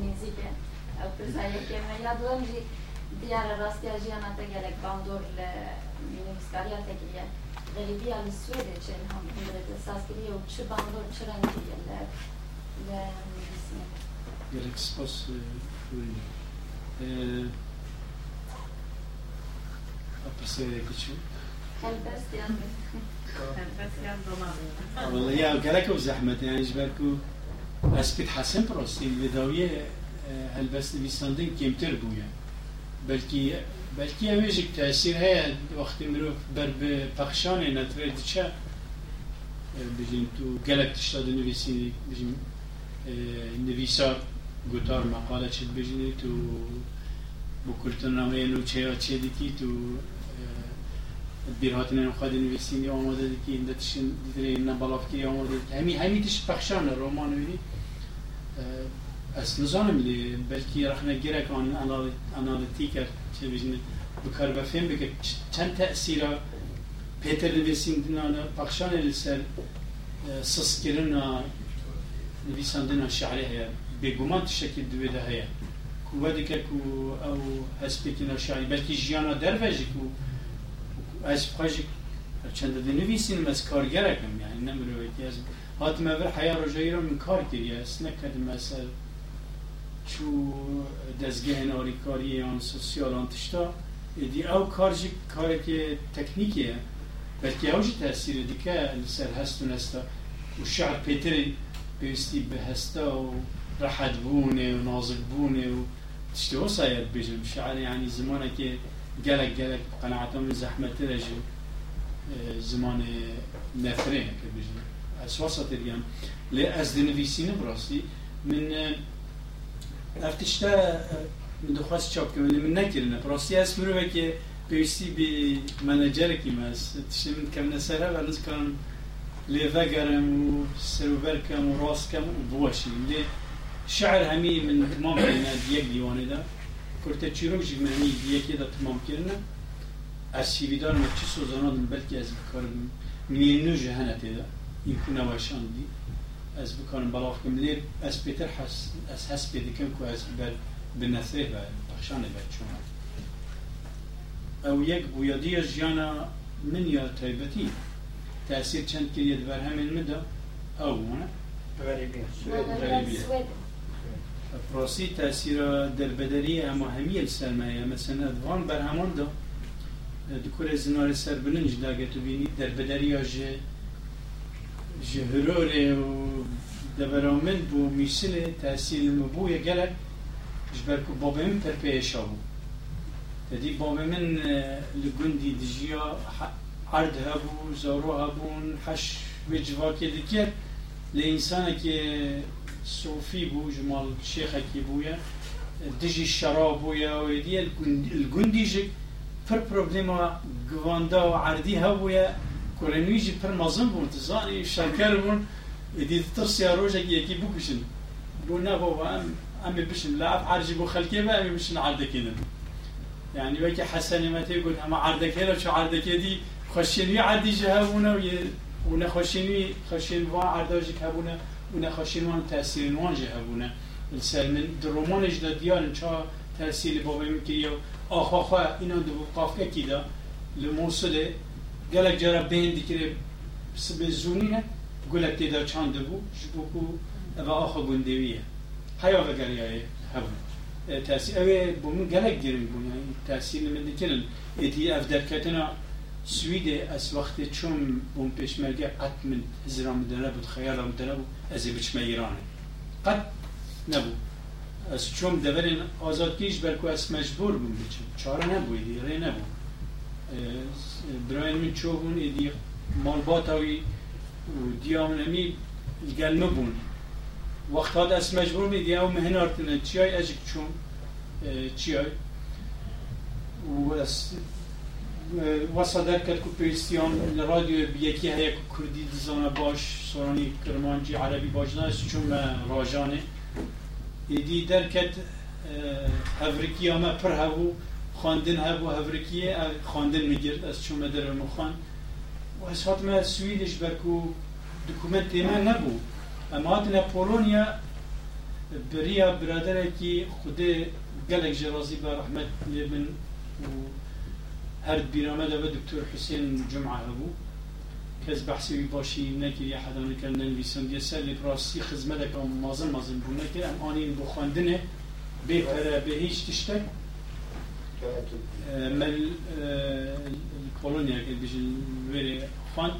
menzibe, pârzaie cheme, ia doam și diğer rastiyacıya nata gerek bandorle minibüskariya tekliye. Galibiya li Swedice ham hundrede saskiri yok çı bandor çıran diyele ve medicină. Gerek spas Eee Apesar de que والله يا كلكم زحمة يعني جبركو بس كنت حسن بروستي بدوية هل بس بيستندن كمتر بويا بلكي بلكي هميجك تأثير هي وقت مروف بر بخشان نتره دچه بجين تو گلك تشتاد نویسی بجين نویسا گوتار مقاله چد بجين تو بکلتن نامه نو چه و چه تو بیرهاتن نو خواهد نویسینی آماده دیکی این دتشن دیدره نبالاف کی آماده دیکی همی همی تش پخشان رومان ویدی از نظام لی بلکی رخنا گیرک آن انالیتیکر چه بجینی بکار بفهم بکر چند تأثیر پیتر نویسین دینا پخشان لسر سس کرنا نویساندنا شعری هیا. بگومان تشکل دوی ده هیا. کو ودی که او هسپیکینا شعری. بلکی جیانا دروژی کو از خواهی چند ده نویسین از کارگرکم یعنی نمروی که از هات مبر حیا رجایی رو من کار کردی است نکرد مثلا چو دزگه ناری کاری آن سوسیال آن تشتا دی او کار جی کاری که تکنیکیه بلکه اوجی تاثیر دیگه سر هست و نستا و شعر پیتری پێویستی بە هەستا و ڕەحەت بوونێ و نازک بوونێ و تشتەوە سایەت بێژم شعر ینی زمانێکی gelek gelek قەنەعەتەم زەحمەترەژ زمانê nefrêneke bijin ez wasa teriyan lê ez dinivîsînim rastî min ev tişte min dixwast çapkim min nekirine rastî ez mirovekê pêwîstî bê menecerekî me ez tiştê min kemne ser hev ez karim لي ذقرم وسروبركم وراسكم وبوشي لي شعر همي من تمام بينا ديك ديواني دا جي مهني ديك دا تمام كرنا اسي بدار ما تشي سوزانات بلكي از بكارم مينو جهنة دا يمكن واشان دي از بكارم بلاخكم لي از بيتر حس از حس بيدكم كو از بل بنثره با بخشانه با چون او يك بويادية جيانا من يا تايبتي تأثير چند كريت برهم المدى أو هنا السويد فراسي تأثير دربدرية أما همية السلمية مثلا أدوان برهمان دا دكور زنار سر بلنج دا قتو بيني دربدرية جه جهروري و دبرامن بو ميسلة تأثير المبوية قلق جبركو بابا من تربية شابو تدي بابا من لقندي دجيا عرض هبو زارو هبون حش وجواکی دیگر لإنسان که صوفي بو جمال شيخكي بويا دجي الشراب بويا ويدي الجندي پر پروبلما گواندا و عردی هاویا کلنوی جي فر مازن بون تزانی شنکر بون ایدی روجا كي كي بو كشن بو نه بابا ام امی بشن لعب عرجی بو خلکی با امی بشن عردکیدن يعني وكي حسن ما تقول اما عردك هلا شو عردك دي خشيني عردي جهابونا ونخشيني خشين بوا عرداجك هابونا که و نخوشین وان تأثیر وان جه هبونه السر من در رومانش دا دیارن چا تأثیر بابا میکری و آخوا خواه اینا دو قافکه کی دا لموصله گلک جرا بین دیکره سبه زونینه گلک تیدا چانده بو جبوکو و آخوا گندویه هیا و گلیای هبونه تأثیر اوه بومن گلک گیرم بون یعنی تأثیر نمید کنن ایتی اف درکتنا سويدي اس وقت چون بون پیشمرگه قط من هزرام دنه بود خیالام دنه بود از بچم ایرانه. قط نبود. از چون دورین آزاد کیش برکو از مجبور بون بچم چاره نبود ری نبود. براین من چوبون ایدی مالباتاوی و دیامنمی گلمه بون وقت هاد از مجبور می دیم و مهنارتنه. چیای اجک چون؟ چیای؟ و پیستیان رادیو بیکی هیا که کردی دزانه باش سورانی کرمانجی عربی باش نه چون راجانه ایدی در کرد هفرکی اما پر هبو خواندن هبو هفرکیه خواندن میگرد از چون در مخوان. و از ما سویدش برکو دکومنت ما نبو اما هاتنا پولونیا بریا برادره که خود گلک جرازی با رحمت لیبن و هر بيرامده دكتور حسين جمعة أبو کەس بەحسی باشی نەکردی حەدانەکە نەنویسم. دیە سەر لێ ڕاستی خزمەتەکە مازن مازن بوو. نەکرد ئەم ئانین بۆ خوێندنێ بێپەرە بە هیچ تشتێک. من پۆلۆنیا کە بژن وێرێ خوان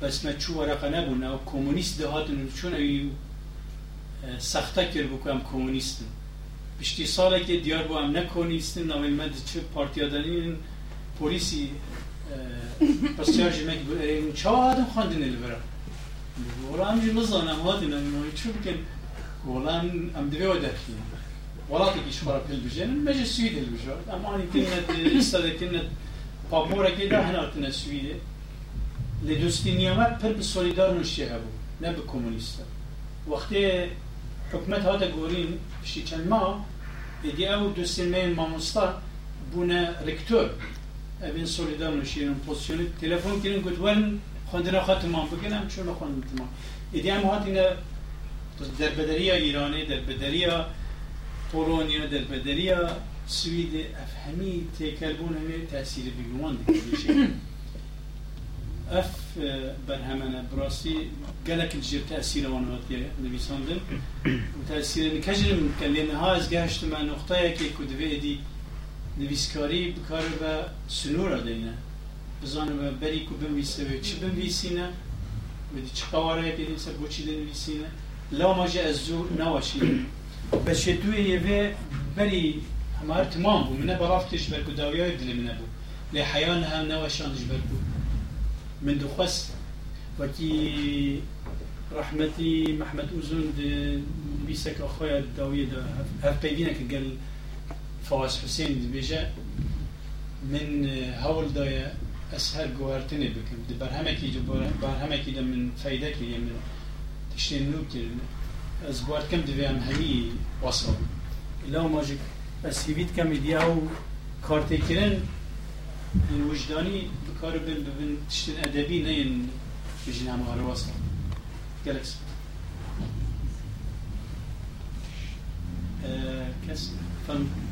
بەسمە چوو وەرەقە نەبوون ئەو کۆمونیست دەهاتن چۆن ئەوی سەختە کرد بکو ئەم کۆمونیستن. پشتی ساڵێکی دیار بۆ ئەم نەکۆنیستن. ئەوێمە چ پارتیادانین پۆلیسی پرسیاژمێک چاوادم خواندنێ لەبەرە وەڵامی نزانم هاتن ئەمەوەی چوو بکەن وەڵام ئەم دەبێەوە دەرخین وڵاتێکی شخوارە پێ بژێنن مەژە سوی دەبژات ئەمانی تێنێت ئێستا دەکردنێت پاپۆرەکەدا هەناتنە سویدێ لە دوستی نیامەت پر بە سۆلیدار نوشتێ هەبوو نە بە کۆمونیستە وەختێ حکومت هاتە گۆرین پشتی چەند ما ئێدی ئەو دوستێمەیان مامۆستا بوونە رکتۆر ابن سوليدان وشيرن بوزيشن تليفون كيرن قدوان خوندنا خاتمان بگن هم چون خوندمان ایدی هم هات اینه دربدری ایرانی دربدری پولونیا دربدری سوید اف همی تکربون همی تأثیر بیوان شيء أف برهمنا براسي قالك جیر تأثیر وأنا هاتی نویساندن و تأثیر نکجرم کلینه ها از گهشت من نقطه یکی کدوه ایدی نویسکاری بکار به سنورا دینه. بزانم بری کو بنویسه و چی بنویسینه؟ و دی چه قواره دیدیم سر بوچی دی نویسینه لاما ماجه از زو نواشینه بشه دوی یوه بری همار تمام بو. منه برافتش برکو داویای دلی منه بو. لی حیان هم نواشانش برکو من دو دخست وکی رحمتی محمد أوزون دی نویسک بيسك أخويا دا هف پیدینه که گل فاز حسين دبيجا من آه، هول دايا أسهل جوهرتني بكم دي برهمكي جو برهمكي ده من فايدكي من تشتين نوكي از جوهر كم دي بيام هني وصل إلا ما جي أسيبيت كم دي أو كارتي كرن الوجداني بكار بن بن تشتين أدبي نين بجنا مغار وصل جالكس أه كسر فهمت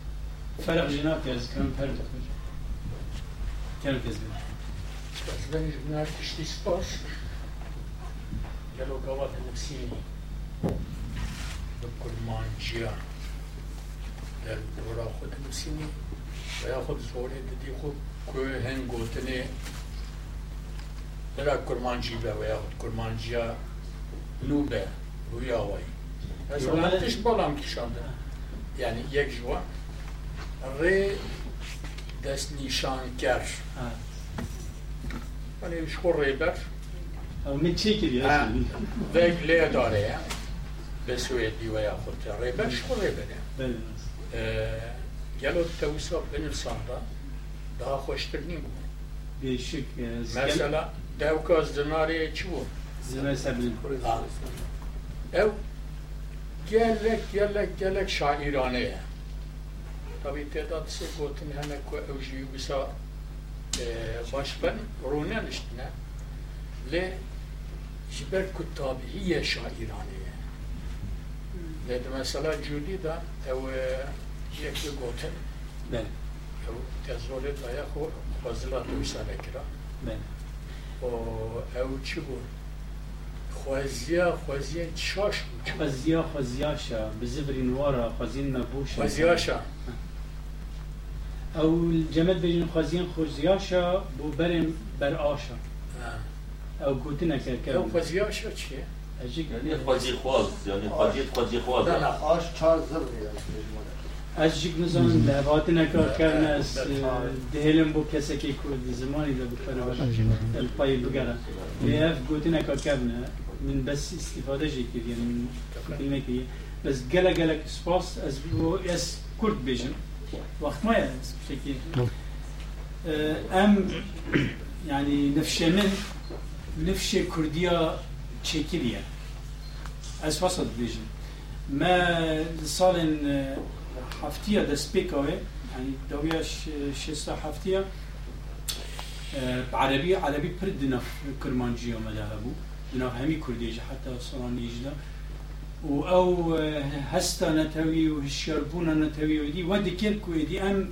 فرق جناب از دکم کم کزبیم Zweni na jakiś sposób dialogovat نفسيني بكل مانجيا در دورا خود نفسيني وياخد زوري ددي خود كوهن قوتني برا كرمانجي با وياخد كرمانجيا نوبة ويا وي بس ما تش بولام كشانده يعني يك جوا ري دست نشان كر يعني شخور ريبر او من چی آه. کردی ويك ليه داره بسويدي وياخد ريبر شخور ريبر بله گلو توسا بنویسان را daha خوشترنی بود بیشک مثلا دوکاز دناری چی بود زمه سبیل او gelek gelek gelek şairane tabi تعداد سه گوتن همه که او جیو بسا باش بن رونن اشتنا لی جبر کتابیه شاعرانه لید مثلا جودی دا او یکی گوتن او تزولی دایا خو خوزلات ویسانه کرا و او چی بود خوزیا خوزیا چاش بود خزیا خزیاشا بزبری نوارا خزین مبوشا خوزیاشا أو الجمد بجن خوزين خوزياشا بو برم برآشا أو كوتنا كركب أو خوزياشا چيه؟ يعني خوزي خواز يعني خوزي خوزي خواز لا آش چار زر از جگ نزان لحواتن اکار کرن از دهلم بو کسی که کرد زمانی لبو کنه الپای بگرن لیف گوتن اکار کرن من بس استفاده جی کرد یعنی من بس گلا گلا سپاس از بو اس کرد بیجم وقت ما بشكل نعم. أه، أم يعني نفشة من نفشة كردية تشكيلية از وسط بيجي ما سال هفتية أه، ده سبيكاوي يعني دوية شستا هفتية أه، عربي عربي برد دنا كرمانجي ومدهبو دنا همي كردية حتى صلان يجدا. و أو هستا نتوي وهشربونا نتوي ودي ودي كيركو دي أم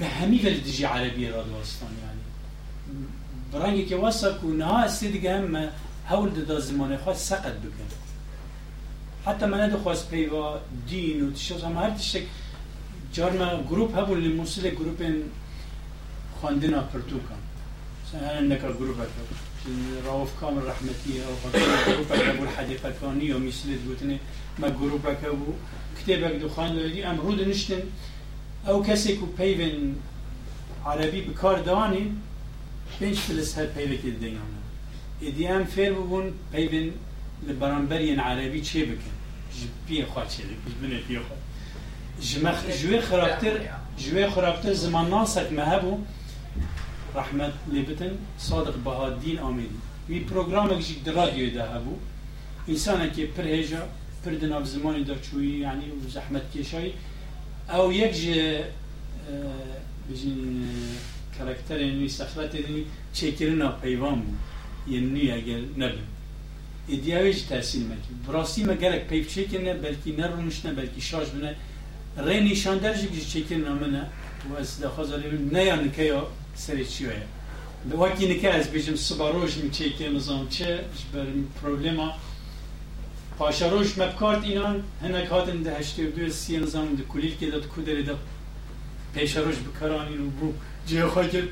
بهمي فلدجي عربي راد وستان يعني. برانگی که واسه و نه استی دیگه هم هول دا زمان خواست سقط بکن حتی من خواست پیوا دین و تشوز هم هر تشک جار ما گروپ هبون لموسیل گروپ خواندنا پرتوکان مثلا نکا گروپ راوف کامل رحمتی گروپ هکا بول حدیقه کانی و مثل دوتنه ما گروپ هکا بو کتاب دو خواند دی ام رود نشتن أو کسی که پیون عربی بکار دانی پنج فلس هر پیوه که دیگه ایدی ام فیر ببون پیون لبرانبرین عربی چه بکن جبی خواه چه بکنه بی خواه جمخ جوی خرابتر جوی خرابتر زمان ناسک مهبو رحمت لبتن صادق بهادین آمیدی وی پروگرام که در رادیو ده هبو انسان که پر هجا پر دناب زمانی دا چوی یعنی و زحمت کشایی او یک جه بجین کاراکتر نوی سخلت نوی چکرنا پیوان بود یه نوی اگر نبیم ایدیاویج تحصیل مکی براستی ما گرک پیف چکنه بلکی نرونشنه بلکی شاش بنه ری نشان درجه که چکنه منه و از دخواز علیم نه یا نکه یا سری چی ویا وقتی نکه از بیجم سبا روش می چکه نظام چه بر پروبلما پاشا روش مبکارت اینان هنک هاتن ده هشتی و دو سی نظام ده کلیل که داد کودری ده پیش روش بکرانی و بو جه خواهی کرد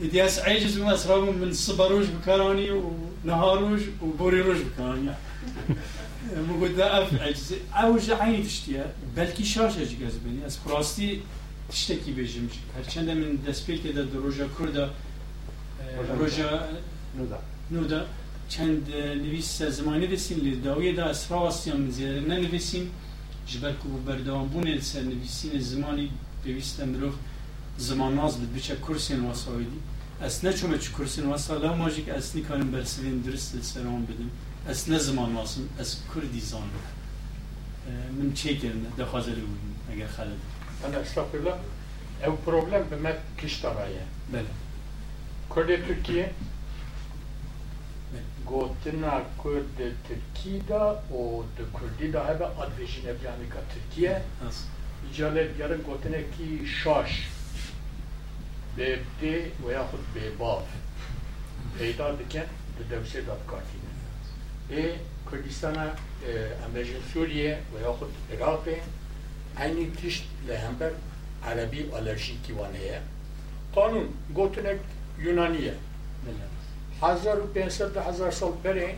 إدي أس عجز وما أسرابهم من صبروش بكراني ونهاروش وبوريروش بكراني مقول ذا أف عجز أوج عيني تشتيها بلكي شاشة جاز بني أس براستي تشتكي بيجمش هرچند من دسبيل كده دروجا كردا روجا نودا. نودا. چند نویس زمانی لداوی دا یا من زیاده ننویسیم. جبر که بردوام بونه سر نویسین زمانی بویست مروف زمان ناز بد بچه کرسین واسایدی اس نه چون چه کرسین واسالا ماجی که اس نیکارم برسلین درست سرام بدم اس نه زمان ناسم اس کردی زان. من چه کردن دخوازه بودیم. اگر خالد أنا أستغفر الله أو بروبلم بما كشترايا بله كرد تركيا گوتنا کرد ترکی دا و د کردی دا هبه ادویژین ابیانیکا ترکیه از جالب گره گوتنه کی شاش به بده و یا خود به باف پیدا دکن د دوسه داد کارتینه ای کردستان امریکا سوریه و یا خود عراق aynı tişt lehember Arabi alerjik kivaneye. Kanun gotunek Yunaniye. بله 1500 هزار سال بره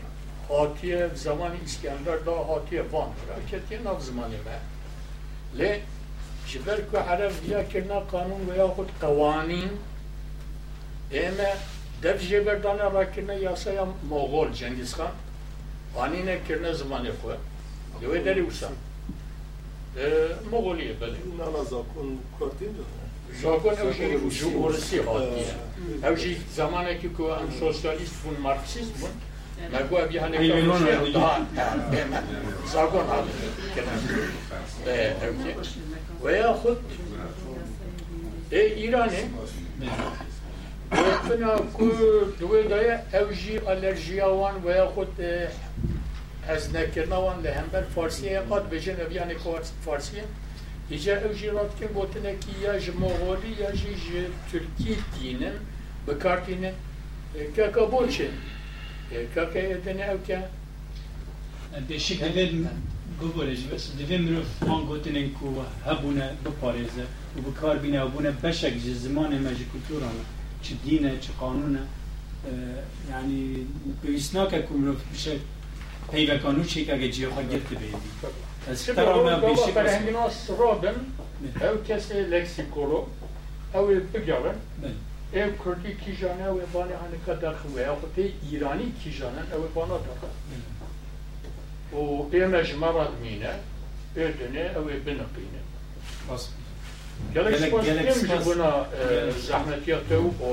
هاتیه زمان اسکندر دا هاتیه وان راکتیه ناف زمانی ما لی جبر که عرب دیا کرنا قانون و یا خود قوانین ایمه دف جبر دانه را کرنا یاسا یا مغول جنگیز خان آنینه کرنا زمانی خو دوی داری وسا مغولیه بله نانا زاکن کارتین Zakon ev jî ji orasî hatiye. Ev jî zamanekî ku em sosyalîst bûn marksîst bûn, me got ev Ey, ey, non, non, daha zakon hatî kirin. Ev ki. Ve ya xud e İranê Gotina ku duwê daye ew jî alerjiya wan ve ya li hember Farsiyê qat bêjin ev yanê Farsiyê İca ev jî ratkin gotine ki ya ji Moğolî ya jî ji Türkî dînin bikartînin keka boçê keka edine ew ke بشک دوید ببره بس دوید مرو فان گوتنین کو هبونه بپارێزه و بکار بینه و بونه بشک جه زمان مجی کلتورانه چه دینه چه قانونه یعنی بویست ناکه که مرو بشه پیوکانو چه که اگه جیه خواه گرفته بیدی از ترامه بشک فرهنginas robin ew kesê leksikolo ew ê bigevin ev Kurdî kîjane ew ê banê hanika derxiwe ya xwe İranî kîjanen ew ê bana daxe û ême ji me re dimîne ê dinê ew ê biniqîne gelek Gelek- spas gelek kêm ji spas. bûna Gelek. zehmetiya te û o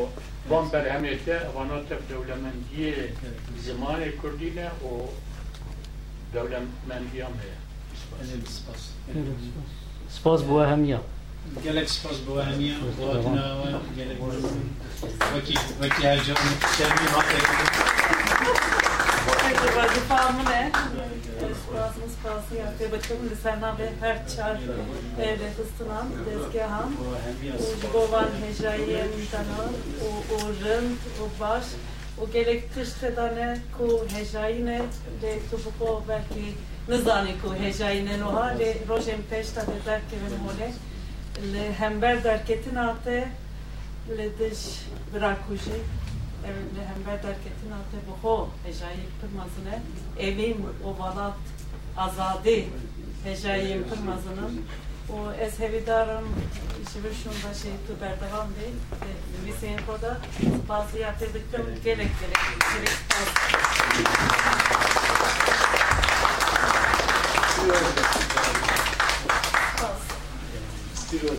بام برهمیته اوانات دولمندی زمان کردینه و دولمندی هم هست سپاس سپاس بو هەمیە gelek spas bu hemiye hatinawa gelek vaki vaki haja şerbi hatı Vazifamı Spasımız spası yaptı. Bakın lisana ve her çar evde fıstınan dezgahan. O govan hejayen tana o و گلک تشت دانه کو هجاینه ده تو بخو بلکی نزانی کو هجاینه نوها ده روشم پشتا ده درکی و موله لهمبر درکتین آته لدش براکوشی لهمبر درکتین آته بخو هجایی پرمازنه evim, ovalat, azadi, hecayi pırmazının و از هویدارم şivirşunda şey Tuber Devam Bey ve Visenko'da bazı yatırdıktan gerek gerek gerek. Bazı.